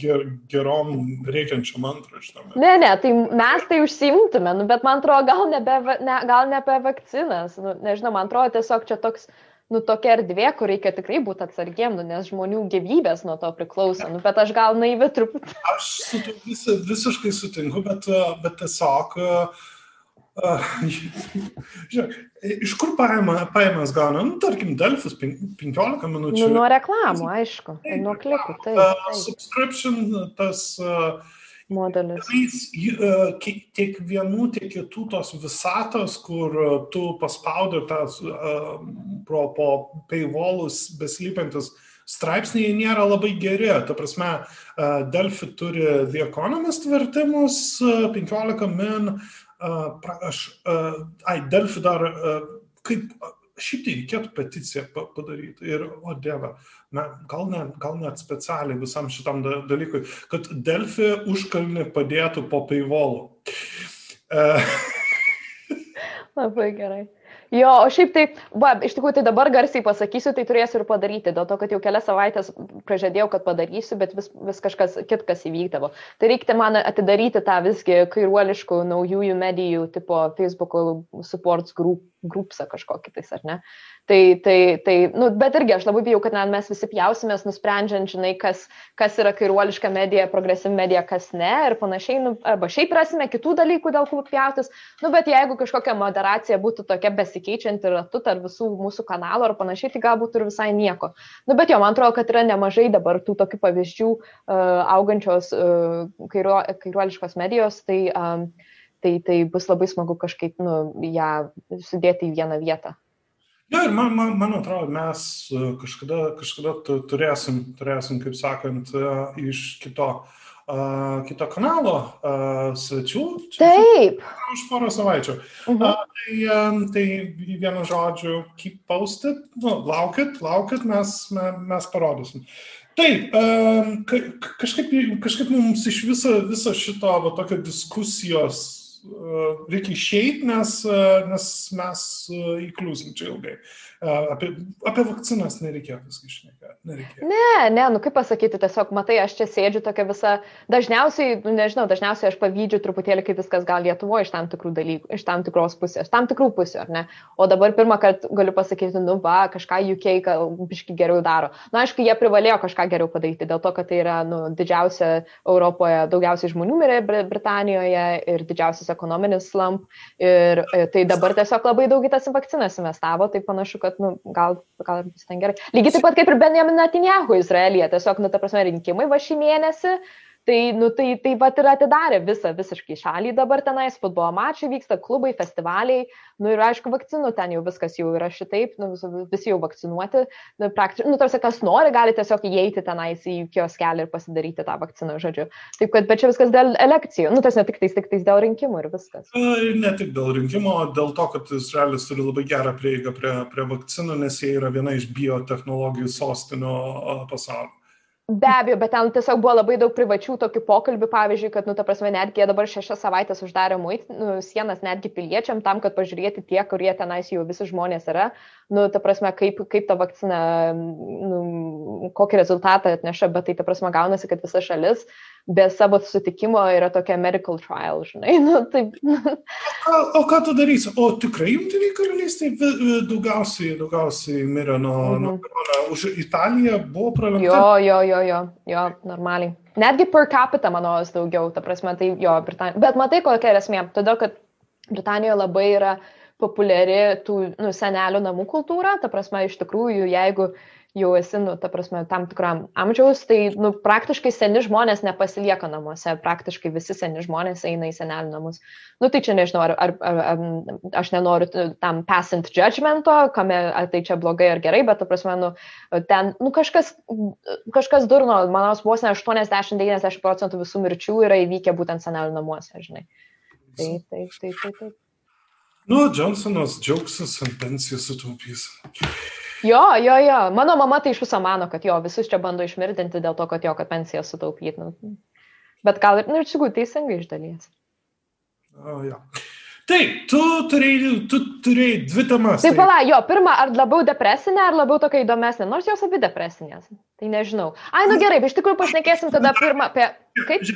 ger, gerom reikiančiam antraštėm? Ne, ne, tai mes tai užsimtume, nu, bet man atrodo, gal, nebe, ne, gal ne apie vakcinas. Nu, nežinau, man atrodo, tiesiog čia toks, nu, tokia erdvė, kur reikia tikrai būti atsargiem, nu, nes žmonių gyvybės nuo to priklauso. Nu, bet aš gal naivi truputį. Aš su tu vis, visiškai sutinku, bet, bet tiesiog uh, Žiūrėk, iš kur paima, paimas gauna, nu, tarkim, Delfis 15 minučių. Nu, nuo reklamų, aišku, taip, nuo klikų. Taip, taip. Subscription, tas modelis. Tiek vienų, tiek kitų tos visatos, kur tu paspaudai tas uh, pro, po paywallus beslypintis straipsniai nėra labai geri. Ta prasme, Delfi turi The Economist vertimus, 15 min, aš, ai, Delfi dar, kaip, šiaip tai reikėtų peticiją padaryti ir, o dieve, na, gal, ne, gal net specialiai visam šitam dalykui, kad Delfi užkalnį padėtų po paivolu. <laughs> Labai gerai. Jo, o šiaip tai, va, iš tikrųjų, tai dabar garsiai pasakysiu, tai turėsiu ir padaryti, dėl to, kad jau kelias savaitės prižadėjau, kad padarysiu, bet vis, vis kažkas kitkas įvykdavo. Tai reikia man atidaryti tą visgi kairuoliškų naujųjų medijų tipo Facebook supports group grupsą kažkokį tais, ar ne? Tai, tai, tai nu, bet irgi aš labai bijau, kad na, mes visi pjausimės, nusprendžiant, žinai, kas, kas yra kairuoliška medija, progresyvi medija, kas ne ir panašiai, nu, arba šiaip rasime kitų dalykų, dėl kurių pjautis, nu, bet jeigu kažkokia moderacija būtų tokia besikeičianti ratu tarp visų mūsų kanalų ar panašiai, tai galbūt ir visai nieko. Nu, bet jo, man atrodo, kad yra nemažai dabar tų tokių pavyzdžių uh, augančios uh, kairuo, kairuoliškos medijos, tai um, tai, tai bus labai smagu kažkaip nu, ją sudėti į vieną vietą. Na ir man, man, man atrodo, mes e, kažkada, kažkada turėsim, turėsim, kaip sakant, e, iš kito, uh, kito kanalo uh, svečių. Taip. Už porą savaičių. Uh -huh. uh, tai, tai vienu žodžiu, keep posted, nu, laukit, laukit, mes, mes, parodysim. Taip, ka, kažkaip, kažkaip mums iš viso, viso šito va, tokio diskusijos reikia išeiti, nes, nes mes įkliūsim čia ilgai. Apie, apie vakcinas nereikėjo viską išnekėti. Ne, ne, nu kaip pasakyti, tiesiog matai, aš čia sėdžiu tokia visa, dažniausiai, nu, nežinau, dažniausiai aš pavydžiu truputėlį, kaip viskas gal Lietuvoje iš tam tikrų dalykų, iš tam tikros pusės, tam tikrų pusių, ar ne? O dabar pirmą kartą galiu pasakyti, nu va, kažką UK biški geriau daro. Na, aišku, jie privalėjo kažką geriau padaryti, dėl to, kad tai yra, nu, didžiausia Europoje, daugiausiai žmonių mirė Britanijoje ir didžiausias ekonominis slump. Ir e, tai dabar tiesiog labai daug į tas vakcinas investavo, tai panašu, kad nu, gal, gal bus ten gerai. Lygiai taip pat kaip ir Benjamin Netanyahu Izraelyje, tiesiog, nu, ta prasme, rinkimai va šį mėnesį, Tai, nu, tai, tai pat ir atidarė visą visiškai šalį dabar tenais, futbolo mačiai vyksta, klubai, festivaliai, nu ir aišku, vakcinų ten jau viskas jau yra šitaip, nu, visi jau vakcinuoti, nu, praktiškai, nu, tarsi kas nori, gali tiesiog įeiti tenais į kioskelį ir pasidaryti tą vakciną, žodžiu. Taip, kad, bet čia viskas dėl elekcijų, nu, tas ne tik tais, tik tais dėl rinkimų ir viskas. Ne tik dėl rinkimų, dėl to, kad Izraelis turi labai gerą prieigą prie, prie vakcinų, nes jie yra viena iš biotehnologijų sostinio pasaulio. Be abejo, bet ten tiesiog buvo labai daug privačių tokių pokalbių, pavyzdžiui, kad, nu, ta prasme, netgi dabar šešias savaitės uždarė muit, nu, sienas netgi piliečiam tam, kad pažiūrėti tie, kurie tenais jau visi žmonės yra, nu, ta prasme, kaip, kaip ta vakcina, nu, kokį rezultatą atneša, bet tai, ta prasme, gaunasi, kad visa šalis be savo sutikimo yra tokia medical trial, žinai. Nu, taip. o, o ką tu darysi? O tikrai jungtiniai karalystėje daugiausiai, daugiausiai mirė nuo, -hmm. nuo korona. Už Italiją buvo pralenkta. Jo, jo, jo, jo, jo, normaliai. Netgi per capita, manau, daugiau, ta prasme, tai jo, Britanija. Bet matai, kokia yra esmė. Todėl, kad Britanijoje labai yra populiari tų nu, senelių namų kultūra, ta prasme, iš tikrųjų, jeigu uh, jau esi, nu, ta prasme, tam tikram amžiaus, tai, nu, praktiškai seni žmonės nepasilieka namuose, praktiškai visi seni žmonės eina į senelių namus. Nu, tai čia nežinau, ar, ar, ar, ar aš nenoriu tam passant judgmento, kame, ar tai čia blogai ar gerai, bet, ta prasme, nu, ten, nu, kažkas, kažkas durno, manau, vos ne 80-90 procentų visų mirčių yra įvykę būtent senelių namuose, žinai. Taip, taip, taip, taip. taip. Nu, Johnsonas džiaugsis ant pensijų sutaupys. Jo, jo, jo. Mano mama tai iš viso mano, kad jo, visus čia bando išmirdinti dėl to, kad jo, kad pensiją sutaupyti. Nu. Bet gal ir, nu, ir čiūgų teisingai iš dalies. O, jo. Taip, tu turėjai, tu turėjai dvi temas. Taip, pala, jo, pirmą, ar labiau depresinė, ar labiau tokia įdomesnė, nors jos abi depresinės. Tai nežinau. Ai, nu gerai, iš tikrųjų pašnekėsim tada pirmą apie... Kaip?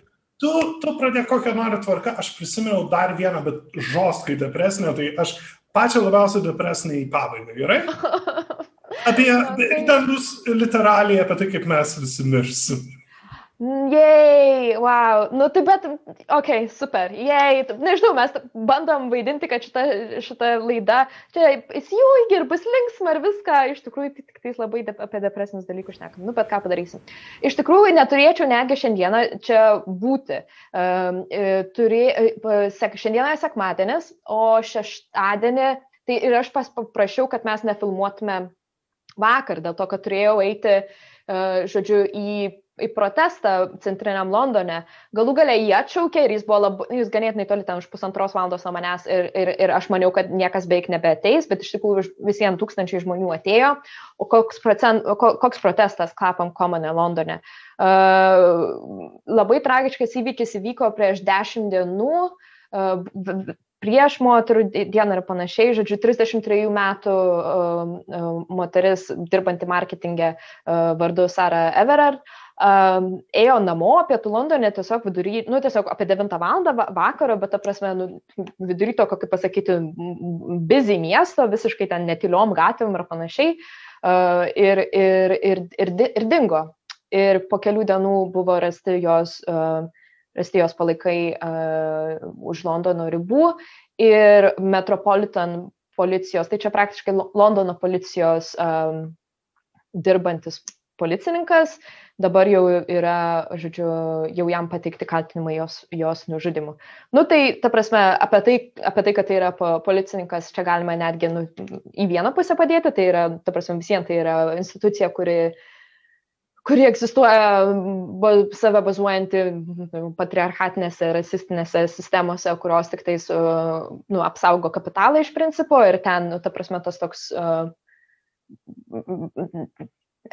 Tu, tu pradėk kokią nori tvarką, aš prisiminiau dar vieną, bet žostkai depresinę, tai aš pačią labiausiai depresinę į pabaigą, gerai? <laughs> Apie, ten bus literaliai apie tai, kaip mes visi mirsim. Jei, wow. Nu, tai bet, okei, okay, super. Jei, nežinau, mes bandom vaidinti, kad šita, šita laida čia įsijungi ir bus linksma ir viską. Iš tikrųjų, tai tik tais labai de, apie depresinius dalykus šnekam. Nu, bet ką padarysim. Iš tikrųjų, neturėčiau netgi šiandieną čia būti. Um, turė, sek, šiandieną sekmadienis, o šeštadienį, tai ir aš paprašiau, kad mes nefilmuotume vakar, dėl to, kad turėjau eiti, uh, žodžiu, į, į protestą centriniam Londone. Galų galiai jį atšaukė ir jis buvo labai, jis ganėtinai toli ten už pusantros valandos nuo manęs ir, ir, ir aš maniau, kad niekas beveik nebeateis, bet iš tikrųjų visiems tūkstančiai žmonių atėjo. O koks, procent, koks protestas Clapham Common Londone? Uh, labai tragiškas įvykis įvyko prieš dešimt dienų. Uh, prieš moterų dieną ir panašiai. Žodžiu, 33 metų uh, moteris dirbanti marketingė uh, vardu Sara Everard um, ėjo namo pietų Londone tiesiog vidury, nu tiesiog apie 9 val. vakaro, bet ta prasme, nu, vidury to, kaip pasakyti, busy miesto, visiškai ten netiliom gatvėm ir panašiai. Uh, ir, ir, ir, ir, ir dingo. Ir po kelių dienų buvo rasti jos, uh, rasti jos palaikai uh, už Londono ribų ir Metropolitan policijos, tai čia praktiškai Londono policijos um, dirbantis policininkas, dabar jau yra, žodžiu, jau jam pateikti kaltinimai jos, jos nužudimu. Nu tai, ta prasme, apie tai, apie tai, kad tai yra policininkas, čia galima netgi nu, į vieną pusę padėti, tai yra, ta prasme, visiems tai yra institucija, kuri kuri egzistuoja save bazuojanti patriarchatinėse, rasistinėse sistemose, kurios tik tais nu, apsaugo kapitalą iš principo ir ten, nu, ta prasme, tas toks uh,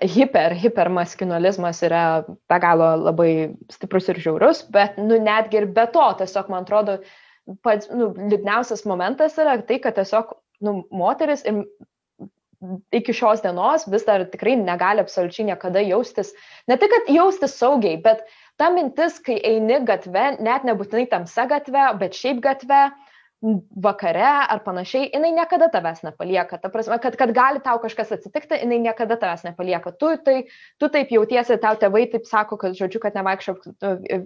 hiper, hipermaskinalizmas yra be galo labai stiprus ir žiaurus, bet nu, netgi ir be to, tiesiog man atrodo, pats nu, liūdniausias momentas yra tai, kad tiesiog nu, moteris ir iki šios dienos vis dar tikrai negali absoliučiai niekada jaustis, ne tik, kad jaustis saugiai, bet ta mintis, kai eini gatve, net nebūtinai tamsa gatve, bet šiaip gatve, vakare ar panašiai, jinai niekada tavęs nepalieka. Ta prasme, kad, kad gali tau kažkas atsitikti, jinai niekada tavęs nepalieka. Tu, tai, tu taip jautiesi, tau tėvai taip sako, kad, žodžiu, kad nevaikščiok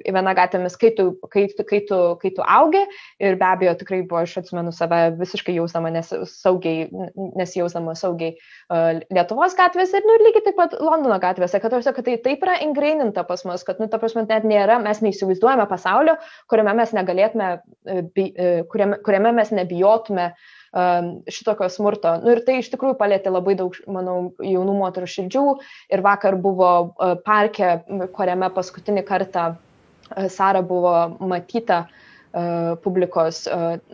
viena gatvėmis, kai tu, kai, kai, tu, kai tu augi. Ir be abejo, tikrai buvo, aš atsimenu save visiškai jausdama nes, saugiai, nesijausdama saugiai uh, Lietuvos gatvėse ir, nu, lygiai taip pat Londono gatvėse, kad, tarsi, kad tai taip yra ingraininta pas mus, kad, nu, ta prasme, net nėra, mes neįsivaizduojame pasaulio, kuriame mes negalėtume, uh, kuriame, kuriame mes nebijotume um, šitokio smurto. Nu, ir tai iš tikrųjų palėtė labai daug, manau, jaunų moterų širdžių. Ir vakar buvo uh, parke, kuriame paskutinį kartą uh, Sara buvo matyta uh, publikos,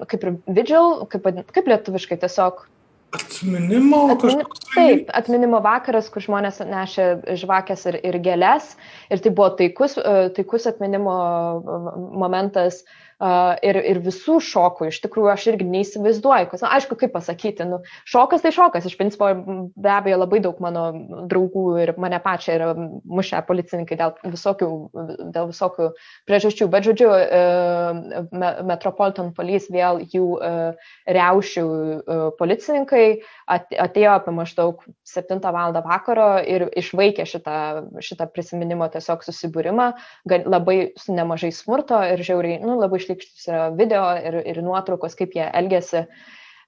kaip ir vigil, kaip, kaip lietuviškai tiesiog Atminimo kažkoks. Taip, atminimo vakaras, kur žmonės nešė žvakės ir, ir gėlės. Ir tai buvo taikus, taikus atminimo momentas uh, ir, ir visų šokų, iš tikrųjų aš irgi neįsivaizduoju, kas, na, aišku, kaip pasakyti, nu, šokas tai šokas, iš principo be abejo labai daug mano draugų ir mane pačią yra mušę policininkai dėl visokių, dėl visokių priežasčių, bet žodžiu, uh, Metropolitan Police vėl jų uh, riaušių uh, policininkai atėjo apie maždaug 7 val. vakaro ir išvaikė šitą, šitą prisiminimo tiesiog susibūrimą, labai su nemažai smurto ir žiauriai, nu, labai šlikštus yra video ir, ir nuotraukos, kaip jie elgesi.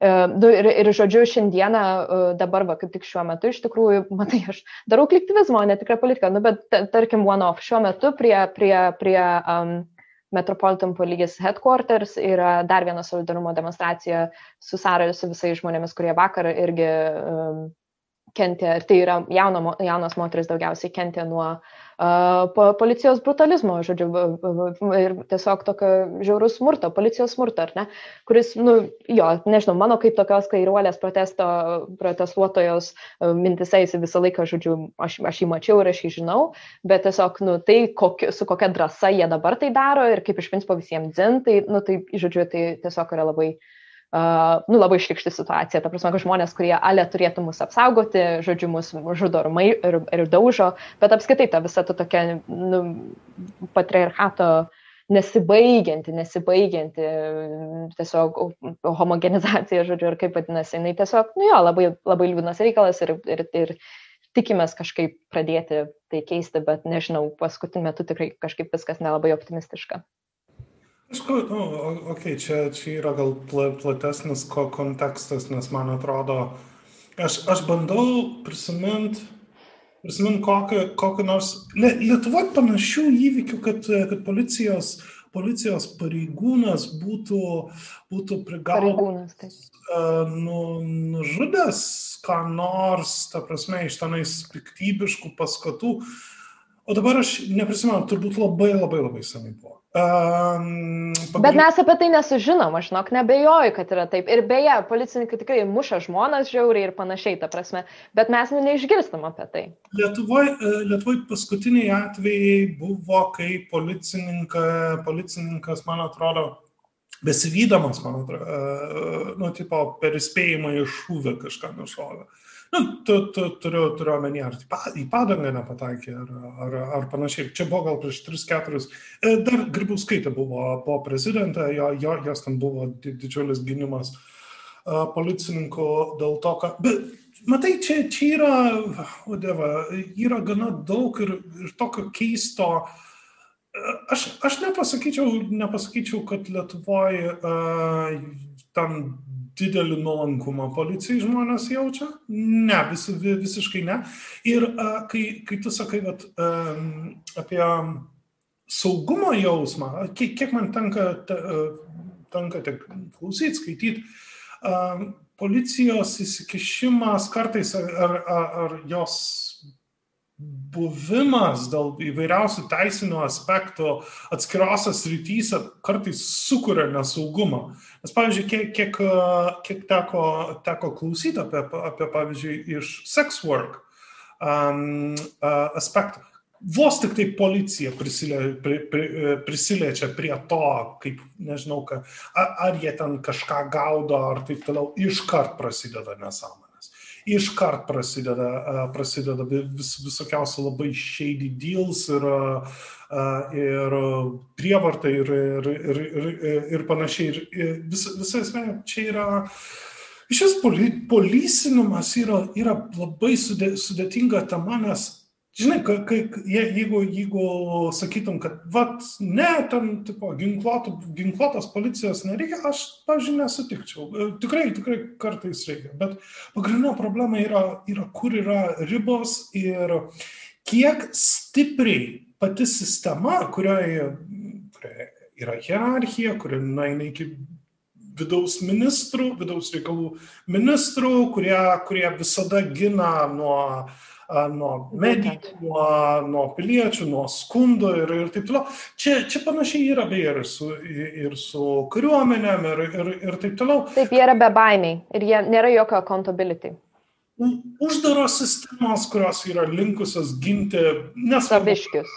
Uh, ir, ir žodžiu, šiandieną, uh, dabar, va, kaip tik šiuo metu, iš tikrųjų, <laughs> matai, aš darau kolektivizmo, netikrą politiką, nu, bet tarkim, one-off, šiuo metu prie, prie, prie um, Metropolitan Police Headquarters yra dar viena solidarumo demonstracija su Sara ir su visais žmonėmis, kurie vakar irgi um, kentė, tai yra jauno, jaunos moteris daugiausiai kentė nuo uh, policijos brutalizmo, žodžiu, ir tiesiog tokio žiaurus smurto, policijos smurto, ar ne, kuris, nu, jo, nežinau, mano kaip tokios kairuolės protesto, protestuotojos mintise jis visą laiką, žodžiu, aš, aš jį mačiau ir aš jį žinau, bet tiesiog, nu, tai koki, su kokia drąsa jie dabar tai daro ir kaip iš principo visiems dzin, tai, nu, tai, žodžiu, tai tiesiog yra labai uh, Uh, nu, labai šlikšti situacija. Ta prasme, kad žmonės, kurie ale turėtų mus apsaugoti, žodžiu, mus žudo ir, mai, ir, ir daužo, bet apskaitai ta visa ta tokia nu, patriarchato nesibaigianti, nesibaigianti tiesiog homogenizacija, žodžiu, ir kaip vadinasi, jinai tiesiog, nu jo, labai, labai liūdnas reikalas ir, ir, ir tikimės kažkaip pradėti tai keisti, bet nežinau, paskutiniu metu tikrai kažkaip viskas nelabai optimistiška. Aišku, nu, okay, čia, čia yra gal platesnis ko kontekstas, nes man atrodo, aš, aš bandau prisiminti prisimint kokį, kokį nors Lietuvoje panašių įvykių, kad, kad policijos, policijos pareigūnas būtų, būtų prigautas, nu, nužudęs ką nors, ta prasme, iš tenais piktybiškų paskatų. O dabar aš neprisimenu, turbūt labai labai labai senai buvo. Um, pagaliau... Bet mes apie tai nesužinom, aš žinok, nebejoju, kad yra taip. Ir beje, policininkai tikrai muša žmonas žiauriai ir panašiai, ta prasme, bet mes nu, neišgirstam apie tai. Lietuvoje Lietuvoj paskutiniai atvejai buvo, kai policininka, policininkas, man atrodo, besivydamas, man atrodo, uh, nu, tipo, per įspėjimą iš šūvę kažką nušovė. Nu, tu, tu, turiu, turiu omeny, ar į padangą nepataikė, ar, ar, ar panašiai. Čia buvo gal prieš 3-4. E, dar Grybauskaitė buvo, buvo prezidentė, jo, jo, jos ten buvo didžiulis gynimas policininkų dėl to, kad... Bet, matai, čia, čia yra, o dieva, yra gana daug ir, ir tokio keisto. Aš, aš nepasakyčiau, nepasakyčiau, kad Lietuvoje uh, tam didelį nuolankumą policijai žmonės jaučia? Ne, vis, visiškai ne. Ir uh, kai, kai tu sakai vat, um, apie saugumo jausmą, kiek, kiek man tenka, te, tenka tik klausyti, skaityti, uh, policijos įsikišimas kartais ar, ar, ar jos buvimas dėl įvairiausių teisinių aspektų atskirose srityse kartais sukuria nesaugumą. Nes, pavyzdžiui, kiek, kiek, kiek teko, teko klausyti apie, apie, pavyzdžiui, iš sex work um, aspektų. Vos tik tai policija prisilė, pri, pri, prisiliečia prie to, kaip, nežinau, ka, ar, ar jie ten kažką gaudo, ar taip toliau, iškart prasideda nesąmonė iškart prasideda, prasideda vis, visokiausi labai shady deals ir, ir prievartai ir, ir, ir, ir, ir panašiai. Ir vis, visa esmė čia yra. Šis policinimas yra, yra labai sudėtinga tema, nes Žinai, kai, kai, jeigu, jeigu sakytum, kad, vat, ne, ten, tipo, ginkluotų, ginkluotos policijos nereikia, aš, pavyzdžiui, nesutikčiau. E, tikrai, tikrai kartais reikia. Bet pagrindinė problema yra, yra, kur yra ribos ir kiek stipriai pati sistema, kurioje, kurioje yra hierarchija, kuri nueina iki vidaus ministrų, vidaus reikalų ministrų, kurie, kurie visada gina nuo uh, nuo medijų, nuo, nuo piliečių, nuo skundų ir, ir taip toliau. Čia, čia panašiai yra beje ir su, ir su kariuomenėm ir, ir, ir taip toliau. Taip, jie yra bebaimiai ir jie nėra jokio accountability. Uždaros sistemos, kurios yra linkusios ginti nesaviškius.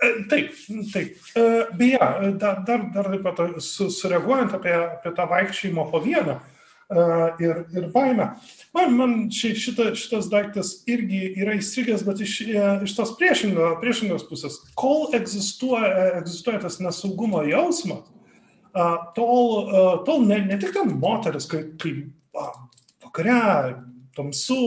E, taip, taip. E, beje, dar, dar, dar taip pat su, sureaguojant apie, apie tą vaikščiojimo po vieną, uh, ir, ir baimę. Man, man šita, šitas daiktas irgi yra įstrigęs, bet iš, e, iš tos priešingo, priešingos pusės. Kol egzistuoja, egzistuoja tas nesaugumo jausmas, tol, tol ne, ne tik ten moteris, kai, kai vakare, tamsu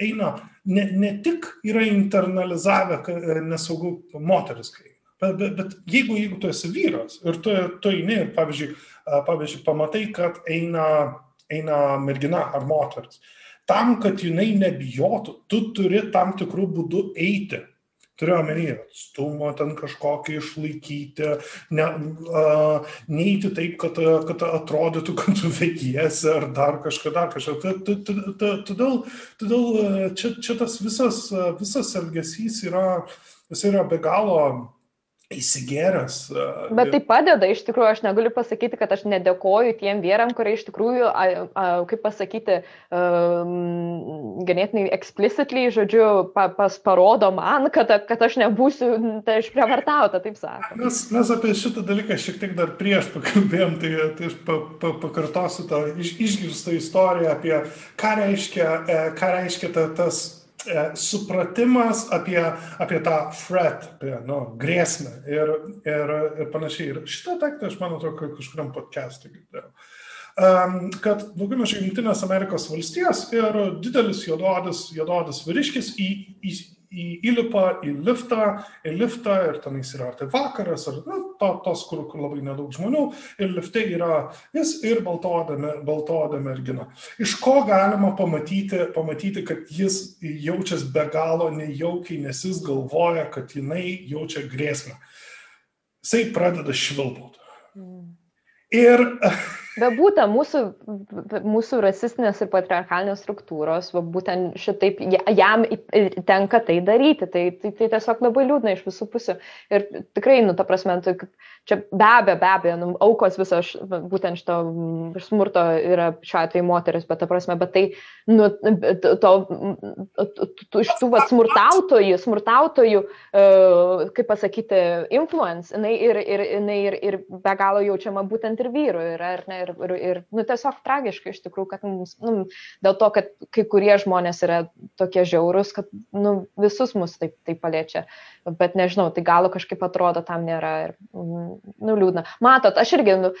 eina, ne, ne tik yra internalizavę e, nesaugų moteris, kai Bet, bet, bet jeigu, jeigu tu esi vyras ir tu, tu eini ir, pavyzdžiui, pavyzdžiui, pamatai, kad eina eina mergina ar moteris. Tam, kad jinai nebijotų, tu turi tam tikrų būdų eiti. Turiu omenyje, atstumą ten kažkokį išlaikyti, ne, uh, neįti taip, kad, kad atrodytų, kad tu veikiesi ar dar kažką, dar kažką. Todėl, todėl čia, čia tas visas, visas elgesys yra, jis yra be galo įsigėręs. Bet tai padeda, iš tikrųjų, aš negaliu pasakyti, kad aš nedėkoju tiem vyram, kurie iš tikrųjų, a, a, kaip pasakyti, um, ganėtinai explicitly, žodžiu, pa, pas parodo man, kad, kad aš nebūsiu tai išprievartauta, taip sakant. Mes, mes apie šitą dalyką šiek tiek dar prieš pakalbėjom, tai, tai aš pa, pa, pakartosiu tą iš, išgirstą istoriją apie ką reiškia, e, ką reiškia ta, tas supratimas apie, apie tą threat, apie nu, grėsmę ir, ir, ir panašiai. Ir šitą tekstą aš man atrodo, kažkuriam podcast'ui girdėjau. Um, kad daugiau mažiau Junktinės Amerikos valstijos ir didelis juododis, juododis vyriškis į, į, į, įlipa į liftą, į liftą ir tenais yra ar tai vakaras, ar nu, to, tos, kur, kur labai nedaug žmonių, ir lifte yra jis ir baltoodė mergina. Iš ko galima pamatyti, pamatyti, kad jis jaučiasi be galo nejaukiai, nes jis galvoja, kad jinai jaučia grėsmę. Jisai pradeda švilpauti. Mm. Ir <laughs> Bet būtent mūsų, mūsų rasistinės ir patriarchalinės struktūros, va, būtent šitaip jam tenka tai daryti. Tai, tai, tai tiesiog labai liūdna iš visų pusių. Ir tikrai, nu, ta prasme, tai, čia be abejo, be abejo, nu, aukos viso š, būtent šito smurto yra šiuo atveju moteris, bet ta prasme, bet tai, nu, to, iš tų va, smurtautojų, smurtautojų, uh, kaip pasakyti, influence, jinai ir, ir, jinai ir, ir be galo jaučiama būtent ir vyrų, yra, ar ne? Ir, ir, ir nu, tiesiog tragiška iš tikrųjų, kad mums, nu, dėl to, kad kai kurie žmonės yra tokie žiaurus, kad nu, visus mus taip, taip paliečia, bet nežinau, tai gal kažkaip atrodo tam nėra ir, nu, liūdna. Matot, aš irgi, nu,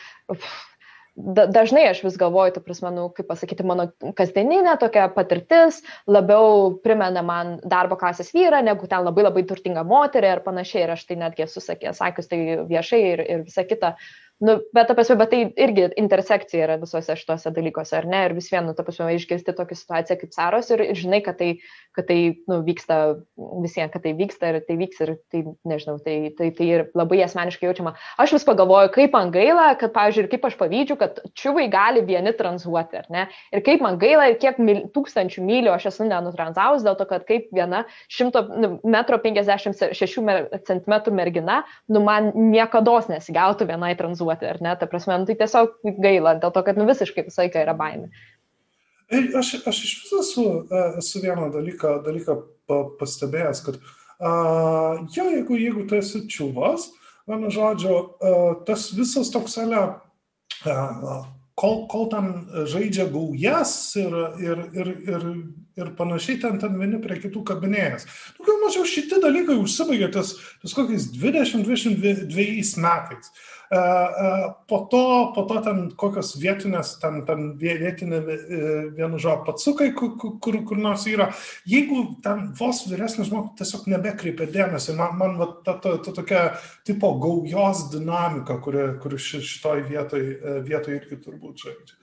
da, dažnai aš vis galvoju, tu prasme, nu, kaip pasakyti, mano kasdieninė tokia patirtis labiau primena man darbo klasės vyrą, negu ten labai labai turtinga moterį ir panašiai. Ir aš tai netgi esu sakęs, sakius tai viešai ir, ir visa kita. Nu, bet, ta prasme, bet tai irgi intersekcija yra visuose šituose dalykuose, ar ne? Ir vis vienu, ta prasme, išgirsti tokią situaciją kaip Saros ir, ir žinai, kad tai, kad tai nu, vyksta visiems, kad tai vyksta ir tai vyks ir tai, nežinau, tai, tai, tai ir labai asmeniškai jaučiama. Aš vis pagalvoju, kaip man gaila, kad, pavyzdžiui, ir kaip aš pavydžiu, kad čiuvai gali vieni tranzuoti, ar ne? Ir kaip man gaila, ir kiek mil, tūkstančių mylių aš esu nenutranzavus, dėl to, kad kaip viena 100 nu, m 56 cm mergina, nu, man niekada nesigautų vienai tranzuoti duoti, ar ne? Ta prasme, nu, tai tiesiog gaila, dėl to, kad nu, visiškai visą laiką yra baimė. Aš, aš iš viso esu, e, esu vieną dalyką, dalyką pastebėjęs, kad uh, jo, jeigu, jeigu tu esi čiūvas, vienu žodžiu, uh, tas visas toks ale, uh, kol, kol ten žaidžia gaujas ir, ir, ir, ir, ir panašiai ten, ten vieni prie kitų kabinėjas. Nu, mažiau šitie dalykai užsibaigė ties, ties kokiais 20-22 metais. E, e, po to, po to ten kokios vietinės, ten, ten vietinė e, vienu žodžiu patsukai, kur, kur, kur nors yra. Jeigu ten vos vyresnis žmogus tiesiog nebekreipia dėmesio, man, man va, ta, ta, ta tokia tipo gaujos dinamika, kuri, kuri šitoj vietoj, vietoj irgi turbūt žaidžia.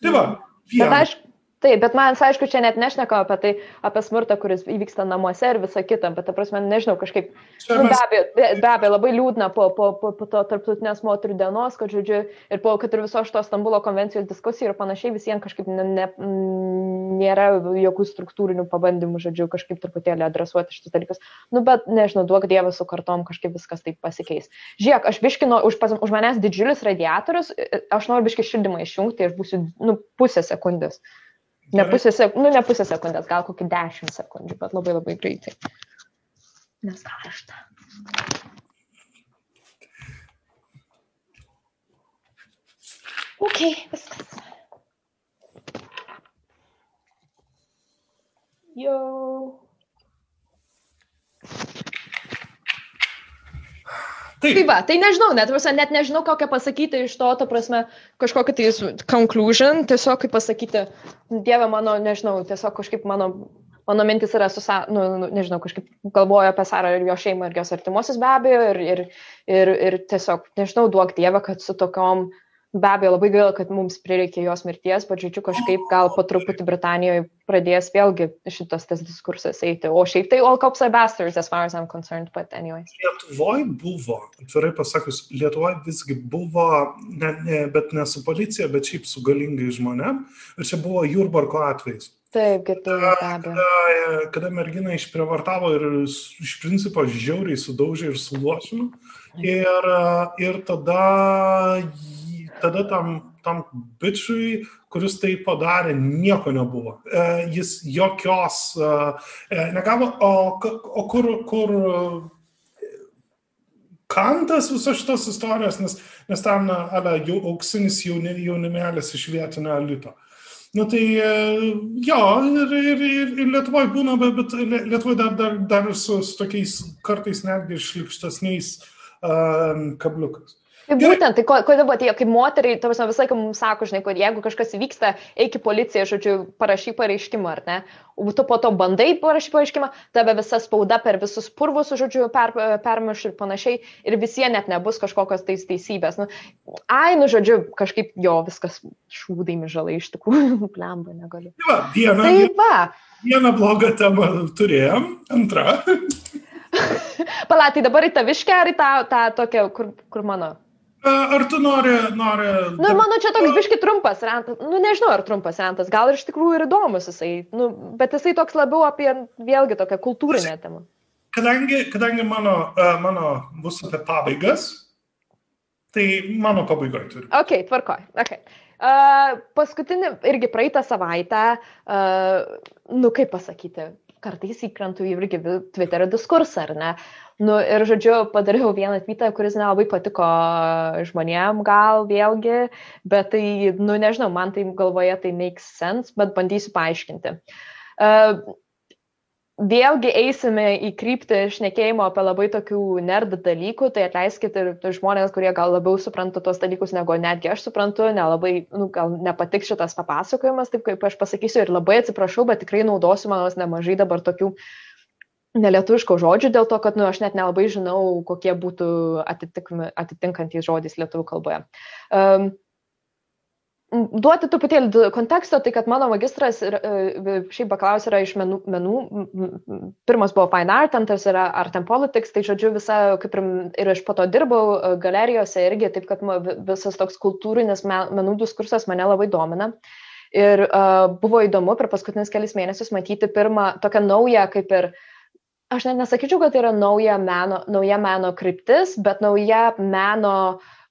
Tai va, viena. Bet aišku, Taip, bet man, aišku, čia net nešneka apie tai, apie smurtą, kuris įvyksta namuose ir visą kitą, bet, ta prasme, nežinau, kažkaip, nu, be, abejo, be, be abejo, labai liūdna po, po, po, po to tarptautinės moterų dienos, kad, žodžiu, ir po, kad ir viso šito Stambulo konvencijos diskusijų ir panašiai visiems kažkaip ne, ne, nėra jokių struktūrinių pabandymų, žodžiu, kažkaip truputėlį adresuoti šitus dalykus. Nu, bet, nežinau, duok Dievas su kartom kažkaip viskas taip pasikeis. Žiūrėk, aš biškino, už, už manęs didžiulis radiatorius, aš noriu biški šildymą išjungti, aš būsiu, nu, pusę sekundės. Ne pusę, sek nu, ne pusę sekundės, gal kokį dešimt sekundžių, bet labai labai greitai. Nes karšta. Ok, viskas. Jau. Taip. Tai va, tai nežinau, net, prasme, net nežinau, kokią pasakyti iš to, ta prasme, kažkokį tai conclusion, tiesiog kaip pasakyti, Dieve mano, nežinau, tiesiog kažkaip mano, mano mintis yra, susa, nu, nu, nežinau, kažkaip galvoju apie Sarą ir jo šeimą ir jos artimuosius be abejo ir, ir, ir, ir tiesiog, nežinau, duok Dievą, kad su tokiom uh, Be abejo, labai gaila, kad mums prireikė jos mirties, bet žodžiu, kažkaip gal po truputį Britanijoje pradės vėlgi šitas tas diskursas eiti. O šiaip tai all cops are bastards, as far as I'm concerned, but anyways. Lietuvoje buvo, atvirai pasakius, Lietuvoje visgi buvo, ne, ne, bet ne su policija, bet šiaip su galingai žmonėm. Ir čia buvo Jurbarko atvejs. Taip, be abejo. Kada, kada mergina išprievartavo ir iš principo žiauriai sudaužė ir suluošino. Ir, ir tada tada tam, tam bičiui, kuris tai padarė, nieko nebuvo. E, jis jokios e, e negavo, o, o kur, kur kantas visos šitos istorijos, nes, nes ten ale, jau auksinis jauni, jaunimėlis iš vietinio elito. Nu tai jo, ir, ir, ir, ir Lietuvoje būna, bet, Lietuvoje dar, dar, dar su, su tokiais kartais netgi išlikštesniais um, kabliukais. Tai būtent, tai kodėl buvo tie, kaip moteriai, tu visą laiką mums sako, žinai, kad jeigu kažkas vyksta, eik į policiją, žodžiu, parašy pareiškimą, ar ne? O tu po to bandai parašyti pareiškimą, tave visa spauda per visus purvus, žodžiu, per, permiš ir panašiai, ir visie net nebus kažkokios tais teisybės. Nu, ai, nu, žodžiu, kažkaip jo viskas šūdai mižalai iš tikrųjų, <laughs> plemba negaliu. Va, vieną, <laughs> tai va. Vieną blogą temą turėjom, antrą. Palatai dabar į taviškę ar į tą, tą tokią, kur, kur mano? Ar tu nori... nori nu, mano čia toks biški trumpas rentas, nu nežinau, ar trumpas rentas, gal ir iš tikrųjų ir įdomus jisai, nu, bet jisai toks labiau apie vėlgi tokią kultūrinę temą. Kadangi, kadangi mano, mano bus apie pabaigas, tai mano pabaigoje turiu. Ok, tvarkoj. Okay. Uh, paskutinį, irgi praeitą savaitę, uh, nu kaip pasakyti, kartais įkrentu irgi Twitterio diskursą, ar ne? Nu, ir, žodžiu, padariau vieną tweetą, kuris nelabai patiko žmonėm gal vėlgi, bet tai, nu, nežinau, man tai galvoje tai makes sense, bet bandysiu paaiškinti. Uh, vėlgi eisime į kryptį šnekėjimo apie labai tokių nerd dalykų, tai atleiskit ir žmonės, kurie gal labiau supranta tos dalykus, negu netgi aš suprantu, nelabai, nu, gal nepatiks šitas papasakojimas, taip kaip aš pasakysiu ir labai atsiprašau, bet tikrai naudosiu manos nemažai dabar tokių nelietuviškų žodžių dėl to, kad nu, aš net nelabai žinau, kokie būtų atitinkantys žodys lietuvių kalboje. Um, duoti truputėlį konteksto, tai kad mano magistras ir e, šiaip bakalaus yra iš menų, menų, pirmas buvo Fine Art, antras yra Art and Politics, tai žodžiu visą, kaip ir, ir aš po to dirbau e, galerijose irgi, taip kad visas toks kultūrinis menų diskursas mane labai domina. Ir uh, buvo įdomu per paskutinius kelias mėnesius matyti pirmą tokią naują, kaip ir, aš net nesakyčiau, kad tai yra nauja meno, nauja meno kryptis, bet nauja meno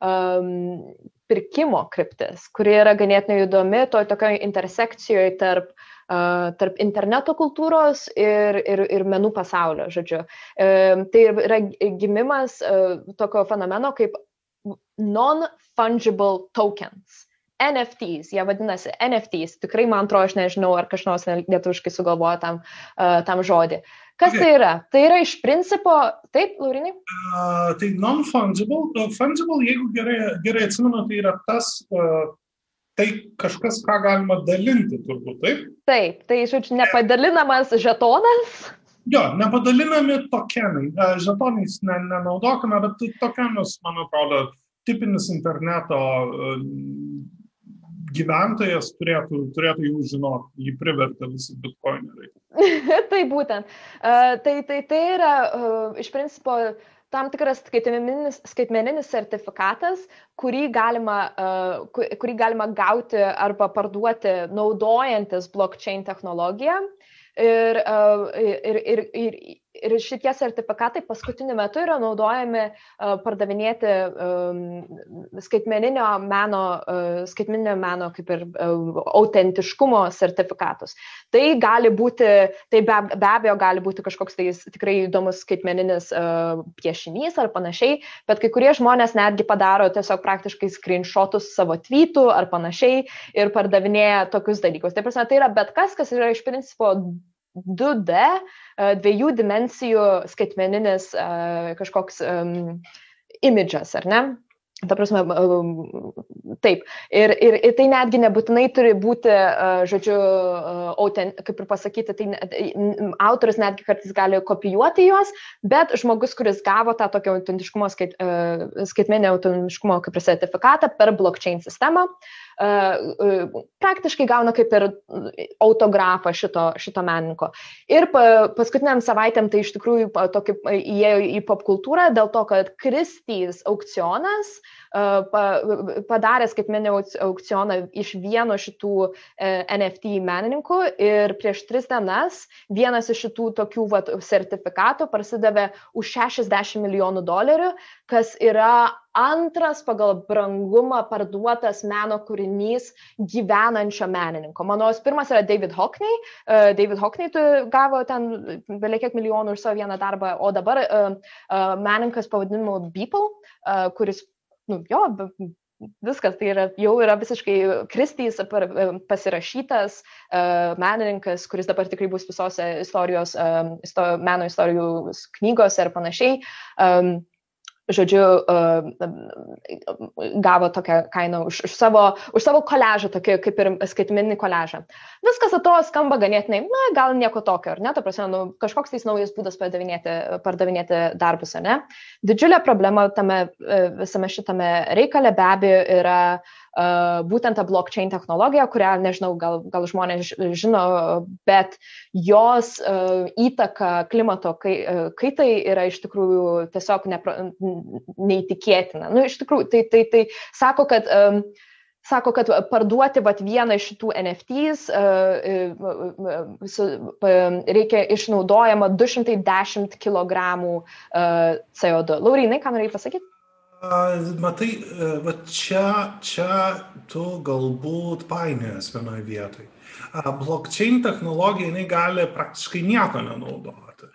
um, pirkimo kryptis, kuri yra ganėtinai įdomi toj tokioje intersekcijoje tarp, uh, tarp interneto kultūros ir, ir, ir menų pasaulio, žodžiu. Uh, tai yra gimimas uh, tokio fenomeno kaip non-fungible tokens. NFTs, jie vadinasi NFTs, tikrai man atrodo, aš nežinau, ar kažkas lietuviškai sugalvojo tam, uh, tam žodį. Kas okay. tai yra? Tai yra iš principo, taip, Laurinai? Uh, tai non-fungible, uh, fungible, jeigu gerai, gerai atsimenu, tai yra tas, uh, tai kažkas, ką galima dalinti, turbūt, taip? Taip, tai, žodžiu, nepadalinamas žetonas. Jo, nepadalinami tokenai. Žetonais ne, nenaudokime, bet tokenus, man atrodo, tipinis interneto gyventojas turėtų, turėtų jau žinoti, jį privertė visi bitkoineriai. <laughs> tai būtent. Uh, tai, tai, tai yra uh, iš principo tam tikras skaitmeninis, skaitmeninis sertifikatas, kurį galima, uh, kurį galima gauti arba parduoti naudojantis blockchain technologiją. Ir, ir, ir, ir, ir šitie sertifikatai paskutiniu metu yra naudojami uh, pardavinėti um, skaitmeninio meno, uh, skaitmeninio meno kaip ir autentiškumo sertifikatus. Tai gali būti, tai be, be abejo gali būti kažkoks tai tikrai įdomus skaitmeninis piešinys ar panašiai, bet kai kurie žmonės netgi padaro tiesiog praktiškai screenshotus savo tweetų ar panašiai ir pardavinėja tokius dalykus. Tai, prasme, tai yra bet kas, kas yra iš principo 2D, e, dviejų dimensijų skaitmeninis e, kažkoks um, imidžas, ar ne? Ta prasme, taip. Ir, ir, ir tai netgi nebūtinai turi būti, žodžiu, autent, kaip ir pasakyti, tai autoris netgi kartais gali kopijuoti juos, bet žmogus, kuris gavo tą tokio autentiškumo, skait, skaitmenio autentiškumo kaip ir sertifikatą per blockchain sistemą, praktiškai gauna kaip ir autografą šito, šito menininko. Ir paskutiniam savaitėm tai iš tikrųjų tokį, įėjo į popkultūrą dėl to, kad Kristys aukcionas uh, padaręs, kaip minėjau, aukcioną iš vieno šitų e, NFT menininkų ir prieš tris dienas vienas iš šitų tokių vat, sertifikatų prasidavė už 60 milijonų dolerių, kas yra antras pagal brangumą parduotas meno kūrinys gyvenančio menininko. Mano pirmas yra David Hockney. Uh, David Hockney gavo ten beveik kiek milijonų už savo vieną darbą, o dabar uh, uh, menininkas pavadinimu Beeple, kuris nu, jo, viskas, tai yra, jau yra visiškai Kristys pasirašytas uh, menininkas, kuris dabar tikrai bus visose istorijos, um, isto, meno istorijų knygose ir panašiai. Žodžiu, gavo tokią kainą už, už, savo, už savo koležą, tokį kaip ir skaitmeninį koležą. Viskas atrodo skamba ganėtinai, na, gal nieko tokio, ar ne, ta prasme, nu, kažkoks tais naujas būdas pardavinėti, pardavinėti darbus, ar ne. Didžiulė problema tame e, visame šitame reikale be abejo yra uh, būtent ta blockchain technologija, kurią, nežinau, gal, gal žmonės žino, bet jos įtaka klimato kaitai yra iš tikrųjų tiesiog nepra, neįtikėtina. Nu, iš tikrųjų, tai, tai, tai sako, kad um, sako, kad parduoti vat, vieną iš šitų NFTs reikia išnaudojama 210 kg CO2. Laurinai, ką norėjai pasakyti? Matai, e, va čia, čia tu galbūt painės vienoje vietoje. Blockchain technologija jinai gali praktiškai nieko nenaudoti.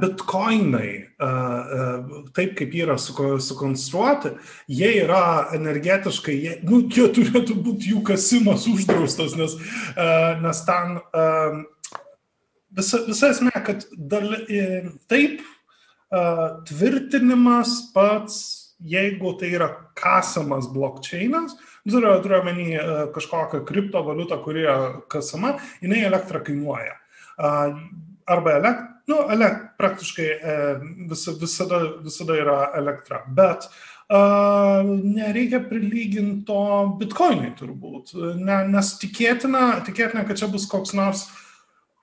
Bitcoinai, taip kaip yra sukonstruoti, jie yra energetiškai, jie, nu, jie turėtų būti jų kasimas uždraustas, nes, nes ten visa, visa esmė, kad dal, taip tvirtinimas pats jeigu tai yra kasamas blokčeinas, turiu, omeny e, kažkokią kriptovaliutą, kuri kasama, jinai elektrą kainuoja. Arba elektra, nu, elekt, praktiškai e, vis, visada, visada yra elektra. Bet Uh, nereikia prilyginti to bitkoinai turbūt, ne, nes tikėtina, tikėtina, kad čia bus koks nors uh,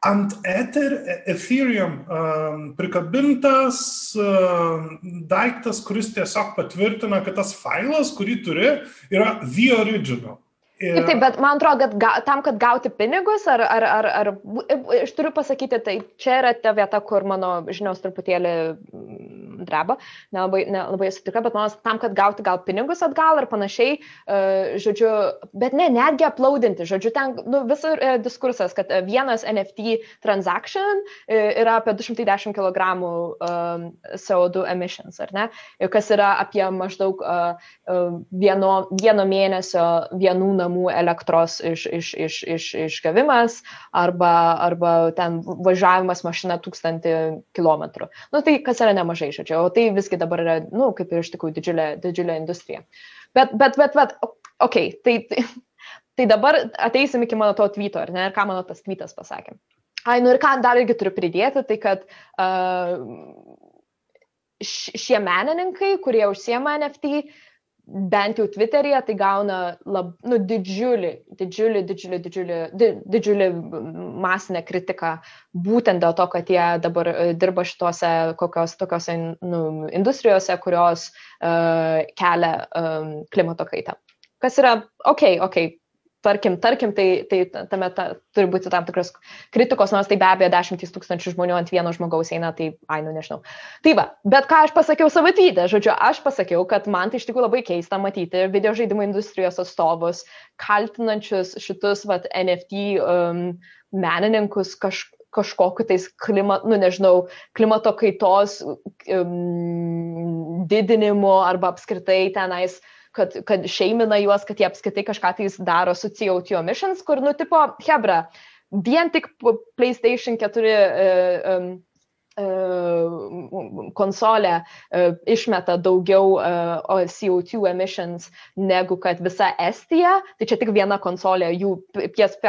ant Ether, Ethereum um, prikabintas um, daiktas, kuris tiesiog patvirtina, kad tas failas, kurį turi, yra the original. Ir... Taip, bet man atrodo, kad ga, tam, kad gauti pinigus, ar, ar, ar, ar aš turiu pasakyti, tai čia yra ta vieta, kur mano žinios truputėlį dreba, nelabai, nelabai esu tikra, bet man tam, kad gauti gal pinigus atgal ir panašiai, uh, žodžiu, bet ne, netgi aplaudinti, žodžiu, ten nu, visur uh, diskursas, kad uh, vienas NFT transaction yra apie 210 kg um, CO2 emissions, ar ne, kas yra apie maždaug vieno, vieno mėnesio vienų namų elektros iš, iš, iš, iš, išgavimas arba, arba ten važiavimas mašina tūkstantį kilometrų. Nu, tai kas yra nemažai, žodžiu, o tai visgi dabar yra, nu, kaip ir iš tikrųjų didžiulė, didžiulė industrija. Bet, bet, bet, bet, okei, okay, tai, <laughs> tai dabar ateisim iki mano to tvyto, ar ne, ir ką mano tas tvytas pasakė. Ai, nu ir ką dar irgi turiu pridėti, tai kad uh, šie menininkai, kurie užsiema NFT, uh, bent jau Twitter'yje tai gauna lab, nu, didžiulį, didžiulį, didžiulį, didžiulį, di, didžiulį masinę kritiką būtent dėl to, kad jie dabar e, dirba šituose kokios tokiose nu, industrijose, kurios uh, kelia um, klimato kaitą. Kas yra, okei, okay, okei, okay, tarkim, tarkim, tai, tai tame ta, turi būti tam tikras kritikos, nors tai be abejo dešimtys tūkstančių žmonių ant vieno žmogaus eina, tai, ai, nu nežinau. Tai va, bet ką aš pasakiau savo tydę, žodžiu, aš pasakiau, kad man tai iš tikrųjų labai keista matyti video žaidimų industrijos atstovus, kaltinančius šitus, va, NFT um, menininkus kažkaip kažkokiu tais klimat, nu, nežinau, klimato kaitos um, didinimu arba apskritai tenais uh, kad, kad šeimina juos, kad jie apskaitai kažką tai daro su CO2 emissions, kur, nu, tipo, Hebra, vien tik PlayStation 4 uh, um, konsolė išmeta daugiau uh, CO2 emissions negu kad visa Estija, tai čia tik viena konsolė, jų PS,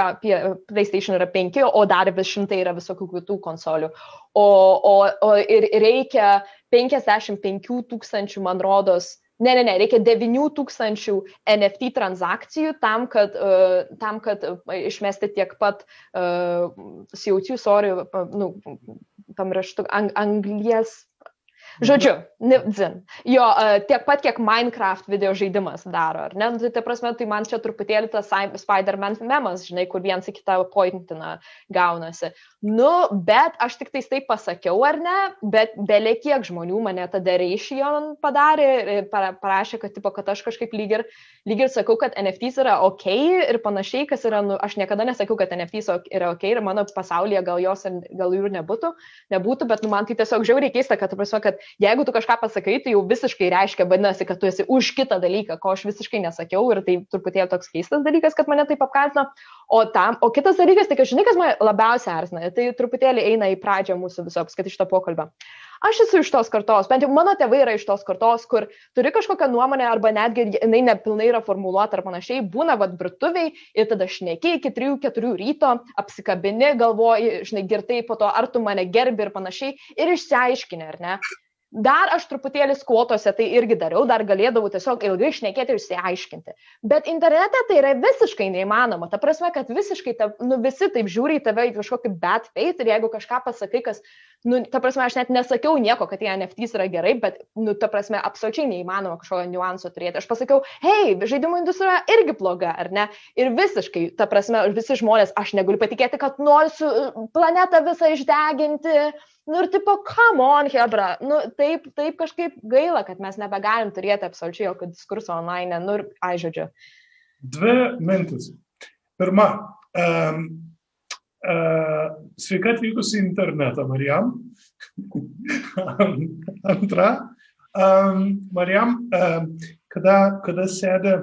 PlayStation yra penki, o dar vis šimtai yra visokių kitų konsolių. O, o, o ir reikia 55 tūkstančių, man rodos, Ne, ne, ne, reikia 9000 NFT transakcijų tam, kad, uh, tam, kad uh, išmesti tiek pat uh, CO2, sorry, nu, pamirštu, ang anglies Žodžiu, dzin. Jo, tiek pat, kiek Minecraft video žaidimas daro, ar ne? Nu, tai, ta prasme, tai man čia truputėlį tas Spider-Man memas, žinai, kur viens į kitą pointina gaunasi. Nu, bet aš tik tais taip pasakiau, ar ne, bet belė kiek žmonių mane tada reišijon padarė ir parašė, kad, tipo, kad aš kažkaip lyg ir, lyg ir sakau, kad NFTs yra ok ir panašiai, kas yra, nu, aš niekada nesakiau, kad NFTs yra ok ir mano pasaulyje gal jos, gal jų ir nebūtų, nebūtų, bet nu, man tai tiesiog žiauriai keista, kad, prasme, kad jeigu tu kažką pasakai, tai jau visiškai reiškia, vadinasi, kad tu esi už kitą dalyką, ko aš visiškai nesakiau ir tai truputėlį toks keistas dalykas, kad mane taip apkaltino. O, tam, o kitas dalykas, tai žinai, kas mane labiausiai erzina, tai truputėlį eina į pradžią mūsų viso apskaitai šito pokalbio. Aš esu iš tos kartos, bent jau mano tėvai yra iš tos kartos, kur turi kažkokią nuomonę arba netgi jinai nepilnai yra formuluota ar panašiai, būna vad virtuviai ir tada šnekiai iki 3-4 ryto, apsikabini, galvoji, žinai, girtai po to, ar tu mane gerbi ir panašiai ir išsiaiškini, ar ne. Dar aš truputėlį skvotose tai irgi dariau, dar galėdavau tiesiog ilgai išnekėti ir išsiaiškinti. Bet internete tai yra visiškai neįmanoma. Ta prasme, kad visiškai, ta, nu, visi taip žiūri į tave į kažkokį bad faith ir jeigu kažką pasakai, kas, nu, ta prasme, aš net nesakiau nieko, kad tie NFTs yra gerai, bet, nu, ta prasme, absoliučiai neįmanoma kažkokio niuanso turėti. Aš pasakiau, hei, žaidimų industrija irgi bloga, ar ne? Ir visiškai, ta prasme, visi žmonės, aš negaliu patikėti, kad noriu planetą visą išdeginti. Nu ir tipo, come on, Hebra, nu taip, taip kažkaip gaila, kad mes nebegalim turėti absoliučiai jokio diskurso online, nu ir, ai, žodžiu. Dvi mintis. Pirma, um, sveika atvykusi į internetą, Marijam. Antra, um, Marijam, uh, kada, kada sėdė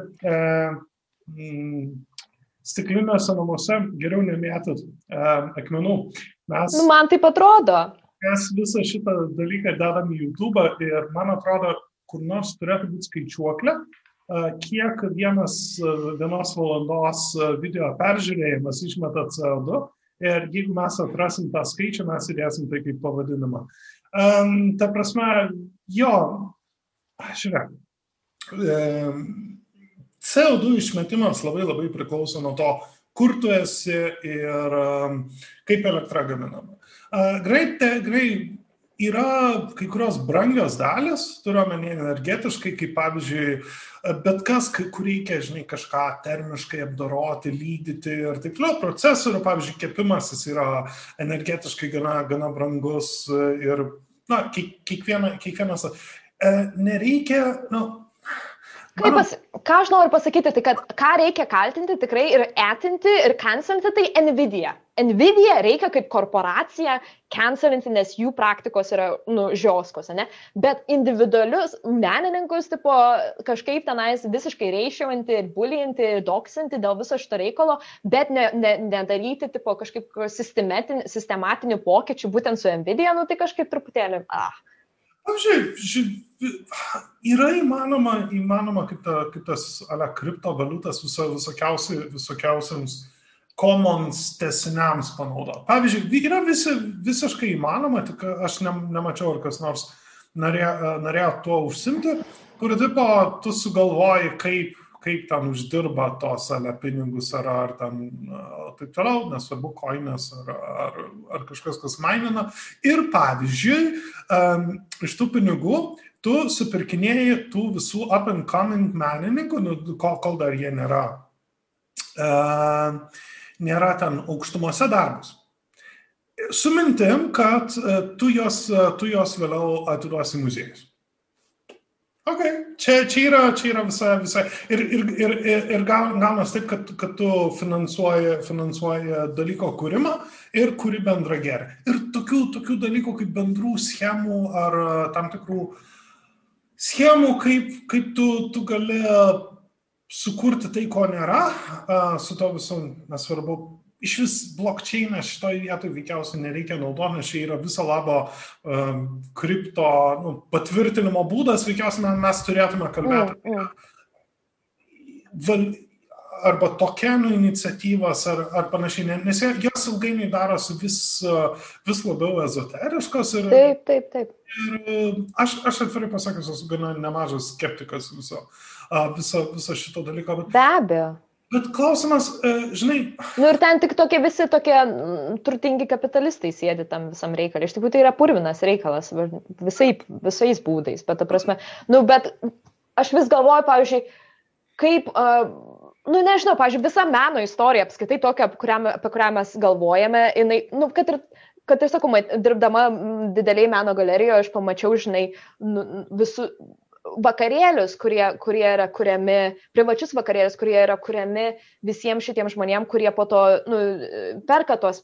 stiklinėse namuose, geriau nemėtot akmenų. Mes, nu, man taip atrodo. Mes visą šitą dalyką dedam į YouTube ir man atrodo, kur nors turėtų būti skaičiuoklė, kiek vienas, vienos valandos video peržiūrėjimas išmeta CO2 ir jeigu mes atrasim tą skaičių, mes įdėsim tai kaip pavadinimą. Um, ta prasme, jo, žiūrėk, um, CO2 išmetimas labai labai priklauso nuo to, kur tu esi ir um, kaip elektra gaminama. Uh, greit, greit yra kai kurios brangios dalis, turiuomenį energetiškai, kaip pavyzdžiui, bet kas, kur reikia, žinai, kažką termiškai apdoroti, lydyti ir taip toliau. Procesorių, pavyzdžiui, kepimas jis yra energetiškai gana, gana brangus ir, na, kiekviena, kiekvienas. E, nereikia, na, nu, Kaip pas, ką aš noriu pasakyti, tai kad ką reikia kaltinti tikrai ir etinti ir cancelinti, tai Nvidia. Nvidia reikia kaip korporacija cancelinti, nes jų praktikos yra, nu, žioskos, ne? Bet individualius menininkus, tipo, kažkaip tenais visiškai reišiuojantį ir bulijantį ir doksinti dėl viso šito reikalo, bet ne, ne, nedaryti, tipo, kažkaip sistematinių pokyčių būtent su Nvidia, nu, tai kažkaip truputėlį, ah. Žiūrėk, yra įmanoma, įmanoma kaip, ta, kaip tas ale, kriptovaliutas viso, visokiausi, visokiausiams commons tesiniams panaudoti. Pavyzdžiui, yra visi, visiškai įmanoma, tik aš ne, nemačiau, ar kas nors norėjo, norėjo tuo užsimti, kur tipo tu sugalvoji, kaip kaip ten uždirba tos ale pinigus ar, ar ten taip toliau, nesvarbu, koinės ar, ar, ar kažkas, kas mainina. Ir pavyzdžiui, um, iš tų pinigų tu supirkinėjai tų visų up and coming menininkų, nu, kol, kol dar jie nėra, uh, nėra ten aukštumose darbus. Su mintim, kad uh, tu, jos, uh, tu jos vėliau atiduosi muziejus. Ok, čia, čia, yra, čia yra visa, visa. Ir, ir, ir, ir, ir gaunas taip, kad, kad tu finansuoji, finansuoji dalyko kūrimą ir kuri bendrą gerą. Ir tokių, tokių dalykų kaip bendrų schemų ar tam tikrų schemų, kaip, kaip tu, tu gali sukurti tai, ko nėra, su to visu, nesvarbu, iš vis blokčeiną šitoje vietoje veikiausiai nereikia naudoti, nes čia yra viso labo um, kripto nu, patvirtinimo būdas, veikiausiai mes turėtume kalbėti mm, mm. val, arba tokenų iniciatyvas ar, ar panašiai, nes jos ilgainiui darosi vis, vis labiau ezoteriškos. Ir, taip, taip, taip. Ir aš, aš atvirai pasakęs, esu gana nemažas skeptikas viso, viso, viso šito dalyko. Bet... Be abejo. Bet klausimas, e, žinai. Nu ir ten tik tokie visi tokie turtingi kapitalistai sėdi tam visam reikalui. Iš tikrųjų tai yra purvinas reikalas visai, visais būdais. Bet, ta prasme, nu, bet aš vis galvoju, pavyzdžiui, kaip, uh, nu nežinau, pavyzdžiui, visa meno istorija, apskaitai tokia, kurią, apie kurią mes galvojame, jinai, nu, kad ir kad ir sakau, dirbdama dideliai meno galerijoje, aš pamačiau, žinai, nu, visų, vakarėlius, kurie, kurie yra kuriami, privačius vakarėlius, kurie yra kuriami visiems šitiems žmonėms, kurie po to nu, perka, tuos,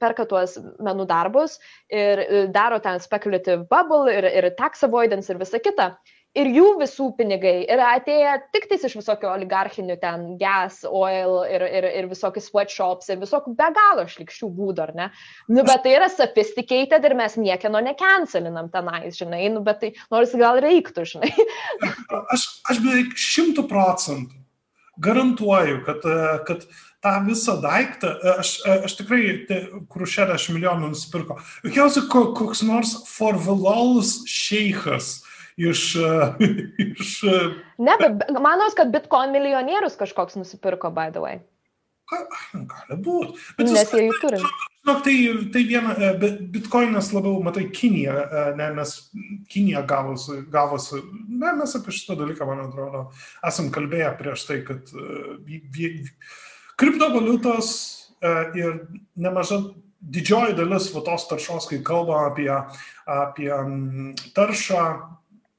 perka tuos menų darbus ir daro ten speculative bubble ir, ir tax avoidance ir visa kita ir jų visų pinigai yra atėję tik tais iš visokių oligarchinių ten gas, oil ir, ir, ir visokių sweatshops ir visokių be galo šlikščių būdų, ar ne? Nu, bet tai yra sophisticated ir mes niekieno necancelinam tenais, žinai, nu, bet tai nors gal reiktų, žinai. aš, aš beveik šimtų procentų garantuoju, kad, kad tą visą daiktą, aš, aš tikrai, tai, kur 60 milijonų nusipirko, jokiausiai koks nors forvilaus šeikas iš... <laughs> iš ne, bet manos, kad bitcoin milijonierius kažkoks nusipirko, by the way. Gali būti. Nes jie jų turi. Žinok, tai, tai viena, e, bitkoinas labiau, matai, Kinija, e, ne, nes Kinija gavosi, gavosi, ne, mes apie šitą dalyką, man atrodo, esam kalbėję prieš tai, kad uh, kriptovaliutos ir nemaža didžioji dalis va, tos taršos, kai kalba apie, apie taršą,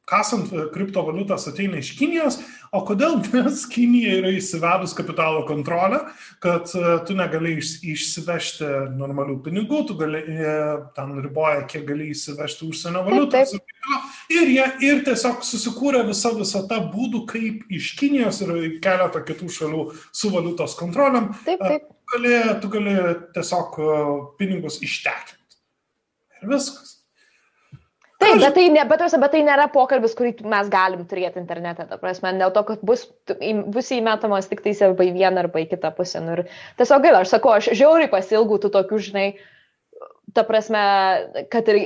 kasant kriptovaliutas ateina iš Kinijos, o kodėl <laughs> nes Kinija yra įsivedus kapitalo kontrolę, kad e, tu negali išsivežti normalių pinigų, tu gali, e, ten riboja, kiek gali įsivežti užsienio valiutos. Taip, taip. Ir jie ir tiesiog susikūrė visą visą tą būdų, kaip iš Kinijos ir keletą kitų šalių su valiutos kontroliam. Taip, e, taip. Tu gali, tu gali tiesiog pinigus ištekinti. Ir viskas. Taip, bet tai, ne, bet, bet tai nėra pokalbis, kurį mes galim turėti internete, ta prasme, dėl to, kad bus, bus įmetamas tik tai arba į vieną arba į kitą pusę. Nu, ir tiesiog gaila, aš sakau, aš žiauriai pasilgau tų tokių, žinai, uh, ta prasme, kad ir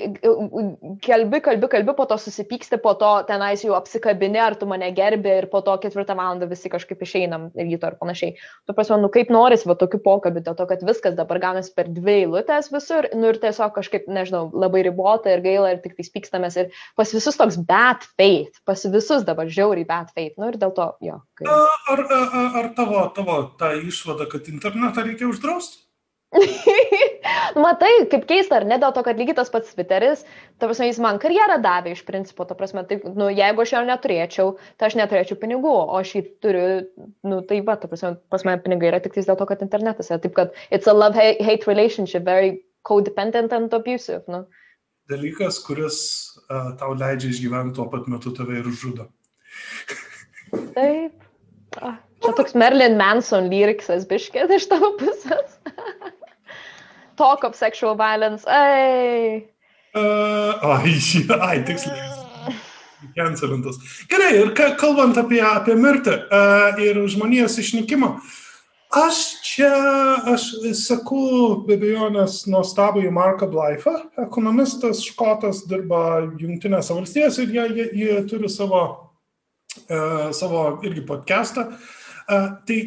kalbi, kalbi, kalbi, po to susipyksti, po to tenais jau apsikabini, ar tu mane gerbi ir po to ketvirtą valandą visi kažkaip išeinam ryto ir panašiai. Tu prasme, nu kaip noris, va tokių pokalbių, dėl to, kad viskas dabar gaunasi per dvi eilutės visur, nu ir tiesiog kažkaip, nežinau, labai ribota ir gaila ir tik tai pykstamės ir pas visus toks bad faith, pas visus dabar žiauriai bad faith, nu ir dėl to, jo. Kai... Ar, ar, ar tavo, tavo ta išvada, kad internetą reikia uždrausti? <laughs> Matai, kaip keista, ar ne, dėl to, kad lygiai tas pats Twitteris, ta prasme, jis man karjerą davė iš principo, ta prasme, taip, nu, jeigu aš jo neturėčiau, tai aš neturėčiau pinigų, o aš jį turiu, nu, tai va, ta prasme, pas mane pinigai yra tik dėl to, kad internetas yra, taip kad it's a love-hate relationship, very codependent and abusive, nu. Dalykas, kuris uh, tau leidžia išgyventi tuo pat metu tave ir žudo. <laughs> taip. Ah, čia toks Merlin Manson lyriksas biškėt iš tavo pusės. <laughs> talk of sexual violence. Ai. Uh, ai, <laughs> ai, tiksliai. Cancelintas. Gerai, ir kalbant apie, apie mirtį uh, ir žmonijos išnykimą, aš čia, aš sakau, be abejonės, nuostabųjį Marką Blaifą, ekonomistas, škotas, dirba Junktinėse valstijose ir jie, jie, jie turi savo, uh, savo irgi podcastą. Uh, tai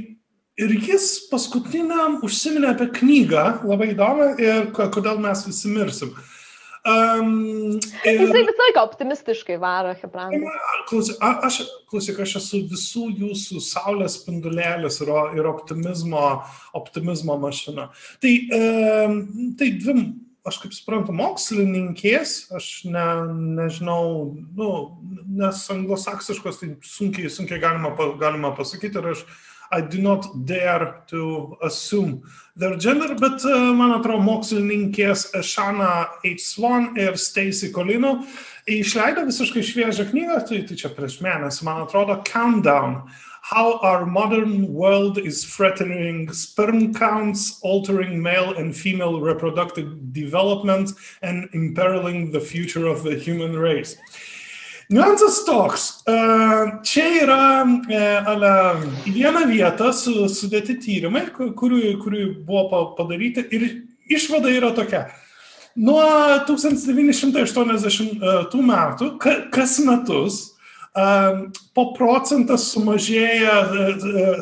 Ir jis paskutiniam užsiminė apie knygą, labai įdomu, ir kodėl mes visi mirsim. Um, ir... Jisai visą laiką optimistiškai varo, Hebrandas. Klausyk, aš, klausyk, aš esu visų jūsų saulės spindulėlis ir, ir optimizmo, optimizmo mašina. Tai, um, tai dvi, aš kaip suprantu, mokslininkės, aš ne, nežinau, nu, nes anglosaksiškos tai sunkiai, sunkiai galima, galima pasakyti ir aš I do not dare to assume their gender, bet uh, man atrodo mokslininkės Shana H. Swan ir Stacy Colino išleido visiškai šviežią knygą, tai, tai čia prieš mėnesį, man atrodo, Countdown. How our modern world is threatening sperm counts, altering male and female reproductive development, and imperiling the future of the human race. Niuansas toks, e, čia yra e, ale, į vieną vietą su, sudėti tyrimai, kurių, kurių buvo padaryti ir išvada yra tokia. Nuo 1980 e, metų kas metus po procentas sumažėja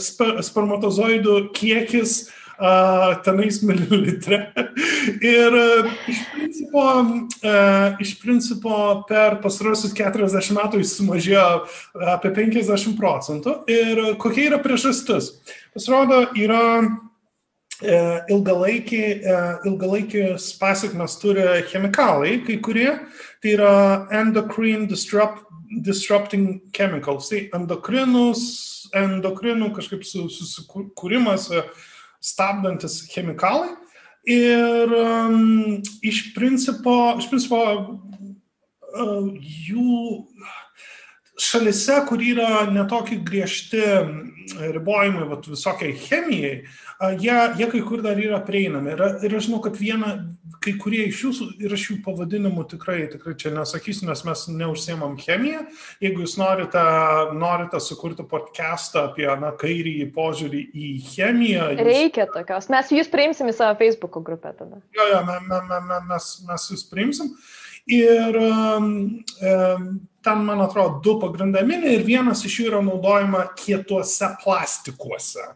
spermatozoidų kiekis tenais mililitre. Ir iš principo, iš principo per pastarosius 40 metų jis sumažėjo apie 50 procentų. Ir kokia yra priežastis? Pasirodo, yra ilgalaikiai, ilgalaikis pasiekmes turi chemikalai, kai kurie, tai yra endocrine disrupt, disrupting chemicals, tai endokrinus, endokrinų kažkaip susikūrimas, su, stabdantis chemikalai. Ir um, iš principo, iš principo uh, jų šalise, kur yra netokie griežti ribojimai vat, visokiai chemijai, uh, jie, jie kai kur dar yra prieinami. Ir, ir aš žinau, kad viena, kai kurie iš jūsų, ir aš jų pavadinimų tikrai, tikrai čia nesakysiu, nes mes neužsiemam chemiją. Jeigu jūs norite, norite sukurti podcastą apie na, kairį požiūrį į chemiją. Jūs... Reikia tokios. Mes jūs priimsim į savo Facebook grupę tada. Jo, jo, me, me, me, me, mes, mes jūs priimsim. Ir um, um, ten, man atrodo, du pagrindaminiai ir vienas iš jų yra naudojama kietuose plastikuose.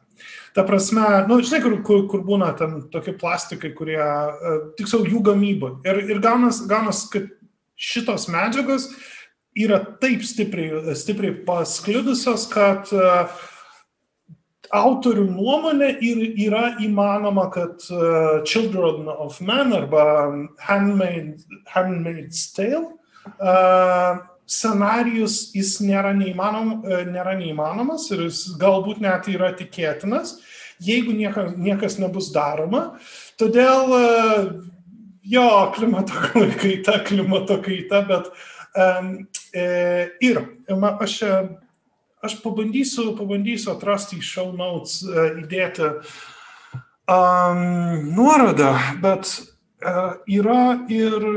Ta prasme, nu, žinai, kur, kur, kur būna ten tokie plastikai, kurie, uh, tiksliau, jų gamyba. Ir, ir gaunas, gaunas, kad šitos medžiagos yra taip stipriai, stipriai pasklidusios, kad uh, autorių nuomonė ir yra įmanoma, kad uh, Children of Men arba Handmaid, Handmaid's Tale uh, scenarijus jis nėra, neįmanom, e, nėra neįmanomas ir jis galbūt net yra tikėtinas, jeigu niekas, niekas nebus daroma. Todėl e, jo, klimato <laughs> kaita, klimato kaita, bet um, e, ir aš, aš pabandysiu, pabandysiu atrasti į show notes, įdėti um, nuorodą, bet yra ir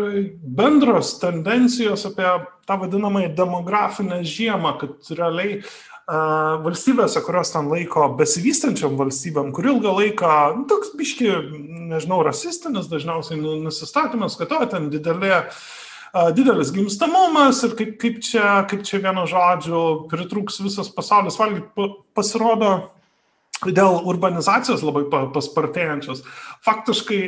bendros tendencijos apie tą vadinamąją demografinę žiemą, kad realiai valstybėse, kurios ten laiko besivystančiam valstybėm, kur ilgą laiką, nu, toks biški, nežinau, rasistinis dažniausiai nu, nusistatymas, kad to ten didelė, didelis gimstamumas ir kaip, kaip, čia, kaip čia vieno žodžio pritrūks visas pasaulis. Valgyti, pasirodo dėl urbanizacijos labai paspartėjančios, faktiškai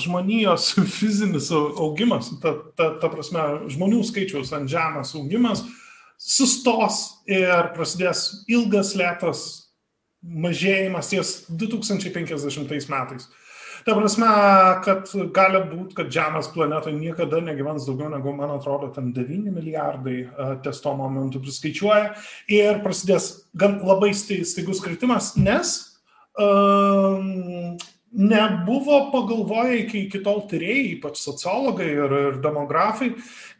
žmonijos <laughs> fizinis augimas, ta, ta, ta prasme, žmonių skaičiaus ant žemės augimas sustos ir prasidės ilgas lėtas mažėjimas ties 2050 metais. Ta prasme, kad gali būti, kad Žemės planetoje niekada negyvens daugiau negu, man atrodo, ten 9 milijardai ties tuo momentu priskaičiuoja. Ir prasidės gan labai staigus kritimas, nes um, nebuvo pagalvoję iki, iki tol tyrėjai, ypač sociologai ir, ir demografai,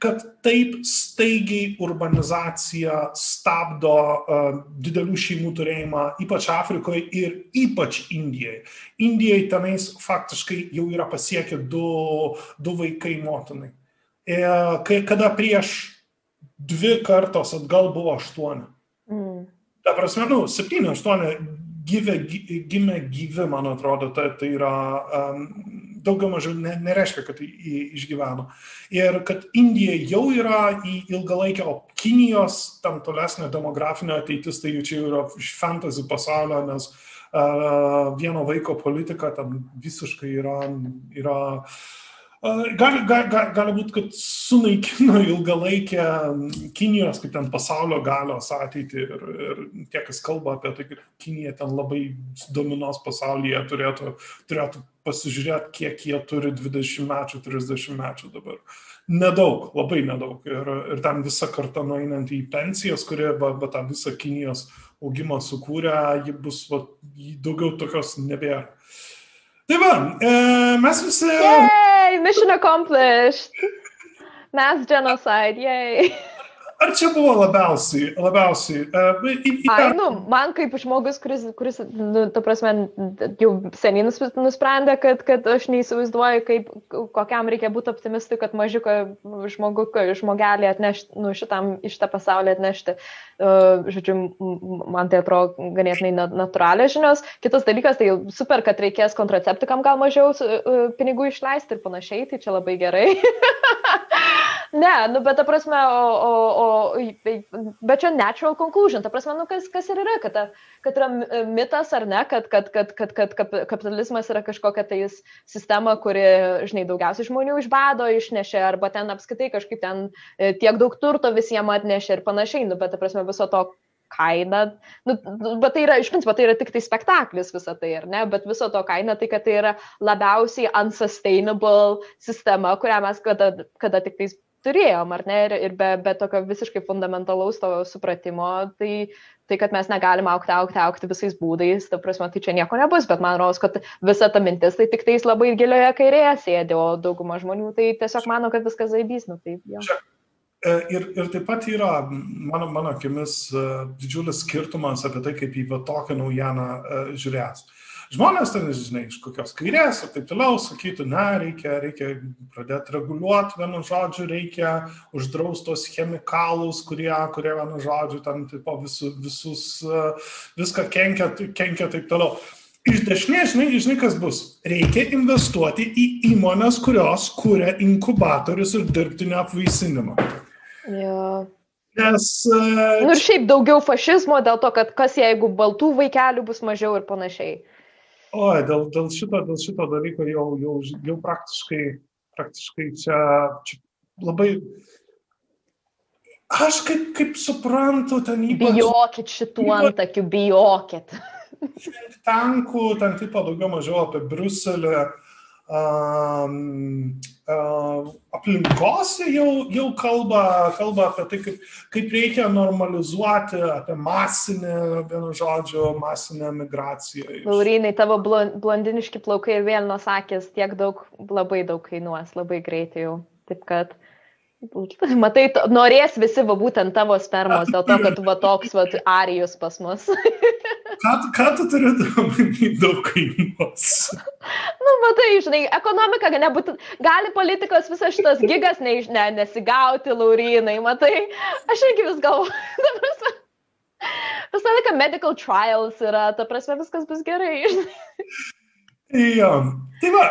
kad taip staigiai urbanizacija stabdo uh, didelių šeimų turėjimą, ypač Afrikoje ir ypač Indijoje. Indijoje tenais faktiškai jau yra pasiekę du, du vaikai motinai. E, kai, kada prieš dvi kartos atgal buvo aštuoni. Mm. Ta prasme, nu, septyni, aštuoni gyvė, gimė gyvi, man atrodo, tai, tai yra um, daugiau mažiau ne, nereiškia, kad išgyveno. Ir kad Indija jau yra į ilgalaikę, o Kinijos tam tolesnė demografinė ateitis, tai jau čia yra iš fantasy pasaulio, nes uh, vieno vaiko politika tam visiškai yra, yra uh, Gali, gali, gali būti, kad sunaikino <laughs> ilgalaikę Kinijos, kaip ten pasaulio galios ateitį ir, ir tie, kas kalba apie tai, kad Kinija ten labai dominos pasaulyje, turėtų, turėtų pasižiūrėti, kiek jie turi 20 metų, 30 metų dabar. Nedaug, labai nedaug. Ir, ir ten visa karta nueinant į pensijas, kurie va, va, tą visą Kinijos augimą sukūrė, ji bus va, daugiau tokios nebėra. Tai va, e, mes visi. Yay, mission accomplished. Mass genocide, yay. <laughs> Ar čia buvo labiausiai, labiausiai? Uh, į, į tą... Ai, nu, man kaip žmogus, kuris, kuris nu, ta prasme, jau seniai nusprendė, kad, kad aš neįsivaizduoju, kaip, kokiam reikia būti optimistui, kad mažiuko žmogu, žmogelį atnešti, nu, šitam, iš tą pasaulį atnešti. Uh, žodžiu, man tai atrodo ganėtinai natūraliai žinios. Kitas dalykas, tai super, kad reikės kontraceptikam gal mažiau uh, pinigų išleisti ir panašiai, tai čia labai gerai. <laughs> ne, nu, bet ta prasme, o, o, o bet čia natural conclusion, ta prasme, nu, kas, kas ir yra, kad, kad yra mitas ar ne, kad, kad, kad, kad, kad kapitalizmas yra kažkokia tai sistema, kuri, žinai, daugiausiai žmonių iš bado išnešė, arba ten apskaitai kažkaip ten e, tiek daug turto visiems atnešė ir panašiai, nu, bet, ta prasme, viso to kaina, nu, bet tai yra, iš principo, tai yra tik tai spektaklis visą tai, ar ne, bet viso to kaina tai, kad tai yra labiausiai unsustainable sistema, kurią mes kada, kada tik tais turėjom, ar ne, ir, ir be, be tokio visiškai fundamentalaus to supratimo, tai, tai kad mes negalim aukti, aukti, aukti visais būdais, ta prasme, tai čia nieko nebus, bet man rodos, kad visa ta mintis tai tik tais labai gilioje kairėje sėdi, o dauguma žmonių tai tiesiog mano, kad viskas zaibys, nu tai jo. E, ir, ir taip pat yra, mano, mano akimis, e, didžiulis skirtumas apie tai, kaip į tokią naujieną e, žiūrės. Uh, žmonės ten, žinai, iš kokios kairės ir taip toliau sakytų, na, reikia, reikia pradėti reguliuoti, vienu žodžiu, reikia uždrausti tos chemikalus, kurie, kurie vienu žodžiu, ten tipo, visus, visus, viską kenkia, kenkia taip toliau. Iš dešinės, žinai, žinai, kas bus. Reikia investuoti į įmonės, kurios kūrė inkubatorius ir dirbtinio apvaisinimą. Ja. Nes. Uh, nu ir šiaip daugiau fašizmo dėl to, kad kas jeigu baltų vaikelių bus mažiau ir panašiai. O, dėl, dėl, šito, dėl šito dalyko jau, jau, jau praktiškai, praktiškai čia, čia labai. Aš kaip, kaip suprantu, ten ypač. Bijokit šitų antakių, bijokit. <laughs> Tankų, ten tipo daugiau mažiau apie Bruselį aplinkos jau, jau kalba, kalba apie tai, kaip, kaip reikia normalizuoti apie masinę, vienu žodžiu, masinę migraciją. Laurinai, tavo blondiniški plaukai ir vėl nusakęs tiek daug, labai daug kainuos, labai greitai jau. Taip kad <laughs> Matai, norės visi va būtent tavo spermos, dėl to, kad tu va toks va arijus pas mus. <laughs> ką, ką tu turi omeny daug kainuos? nu, matai, žinai, ekonomika nebūtų, gali politikos visas šitas gigas ne, ne, nesigauti, Laurinai, matai, aš irgi vis galvoju. <laughs> Visą laiką medical trials yra, ta prasme, viskas bus gerai. jo, tai va,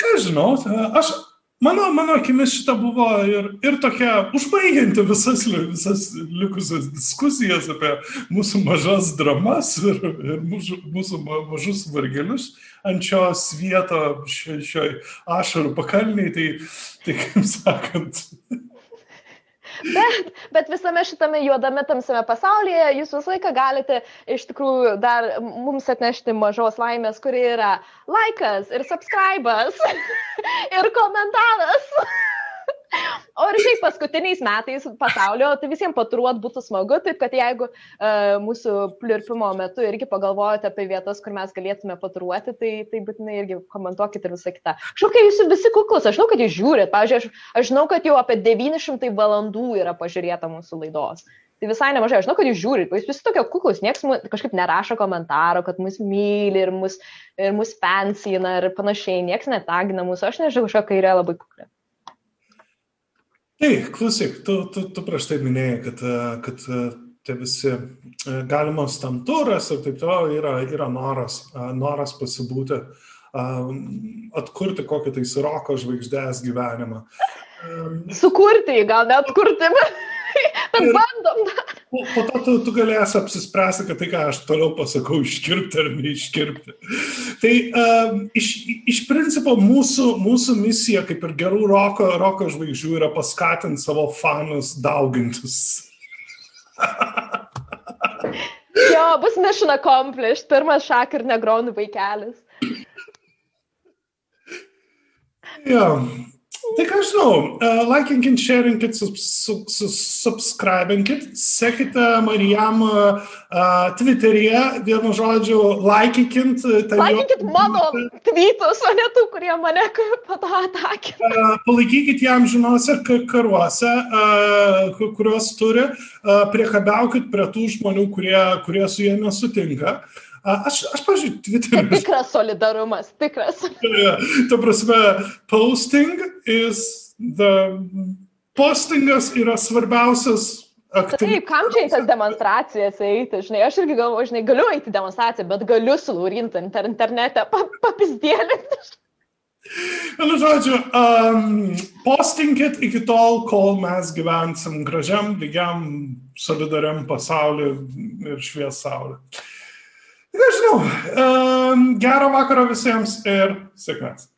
ką žinau, aš Mano, mano akimis šita buvo ir, ir tokia užbaigianti visas, visas likusias diskusijas apie mūsų mažas dramas ir, ir mūsų, mūsų mažus vargelius ant šio svieto šioj, ašarų pakalniai, tai, tai kaip sakant, Bet, bet visame šitame juodame tamsiame pasaulyje jūs visą laiką galite iš tikrųjų dar mums atnešti mažos laimės, kuri yra laikas ir subscribas <laughs> ir komentaras. O ir šiaip paskutiniais metais pasaulio, tai visiems patruot būtų smagu, taip kad jeigu uh, mūsų plirpimo metu irgi pagalvojate apie vietas, kur mes galėtume patruoti, tai, tai būtinai irgi komentuokit ir visą kitą. Kad jūs visi kuklus, aš žinau, kad jūs žiūrit, pavyzdžiui, aš, aš žinau, kad jau apie 900 valandų yra pažiūrėta mūsų laidos. Tai visai nemažai, aš žinau, kad jūs žiūrit, jūs visi tokie kuklus, niekas kažkaip nerašo komentaro, kad mus myli ir mus, ir mus fansina ir panašiai, niekas netagina mūsų, aš nežinau, kažkokia kairė labai kuklė. Tai, klausyk, tu, tu, tu prieš tai minėjai, kad, kad tie visi e, galimas tam turas ir taip toliau yra, yra noras, noras pasibūti, atkurti kokį tai suroko žvaigždės gyvenimą. Sukurti, gal net kurti, <laughs> bet bandom dar. Po, po to tu, tu galėsi apsispręsti, kad tai, ką aš toliau pasakau, iškirpti ar neiškirpti. Tai um, iš, iš principo mūsų, mūsų misija, kaip ir gerų roko, roko žvaigždžių, yra paskatinti savo fanus daugintis. <laughs> jo, bus mission accomplished, pirmas šak ir negronų vaikelis. Jo, Tai ką žinau, uh, likinkit, sharingkit, sub, sub, sub, subscribinkit, sekite Marijam uh, Twitter'yje, vienu žodžiu, laikykint. Laikykit jo... mano tweetus, o ne tų, kurie mane po to atakė. Uh, palaikykit jam žiniuose karuose, uh, kuriuos turi, priekabiaukit prie tų žmonių, kurie, kurie su jie nesutinka. Uh, Aš, aš pažiūrėjau, Twitter'e. Tikras solidarumas, tikras. Ta prasme, posting is the. Postingas yra svarbiausias Aktyvi. Taip, kam čia į tas demonstracijas eiti, žinai, aš irgi galvoju, žinai, galiu eiti demonstraciją, bet galiu sulūrinti inter internete, papizdėlinti. Vienu žodžiu, um, postinkit iki tol, kol mes gyvensim gražiam, lygiam, solidariam pasauliu ir švies saulė. Nežinau. Um, gero vakaro visiems ir sėkmės.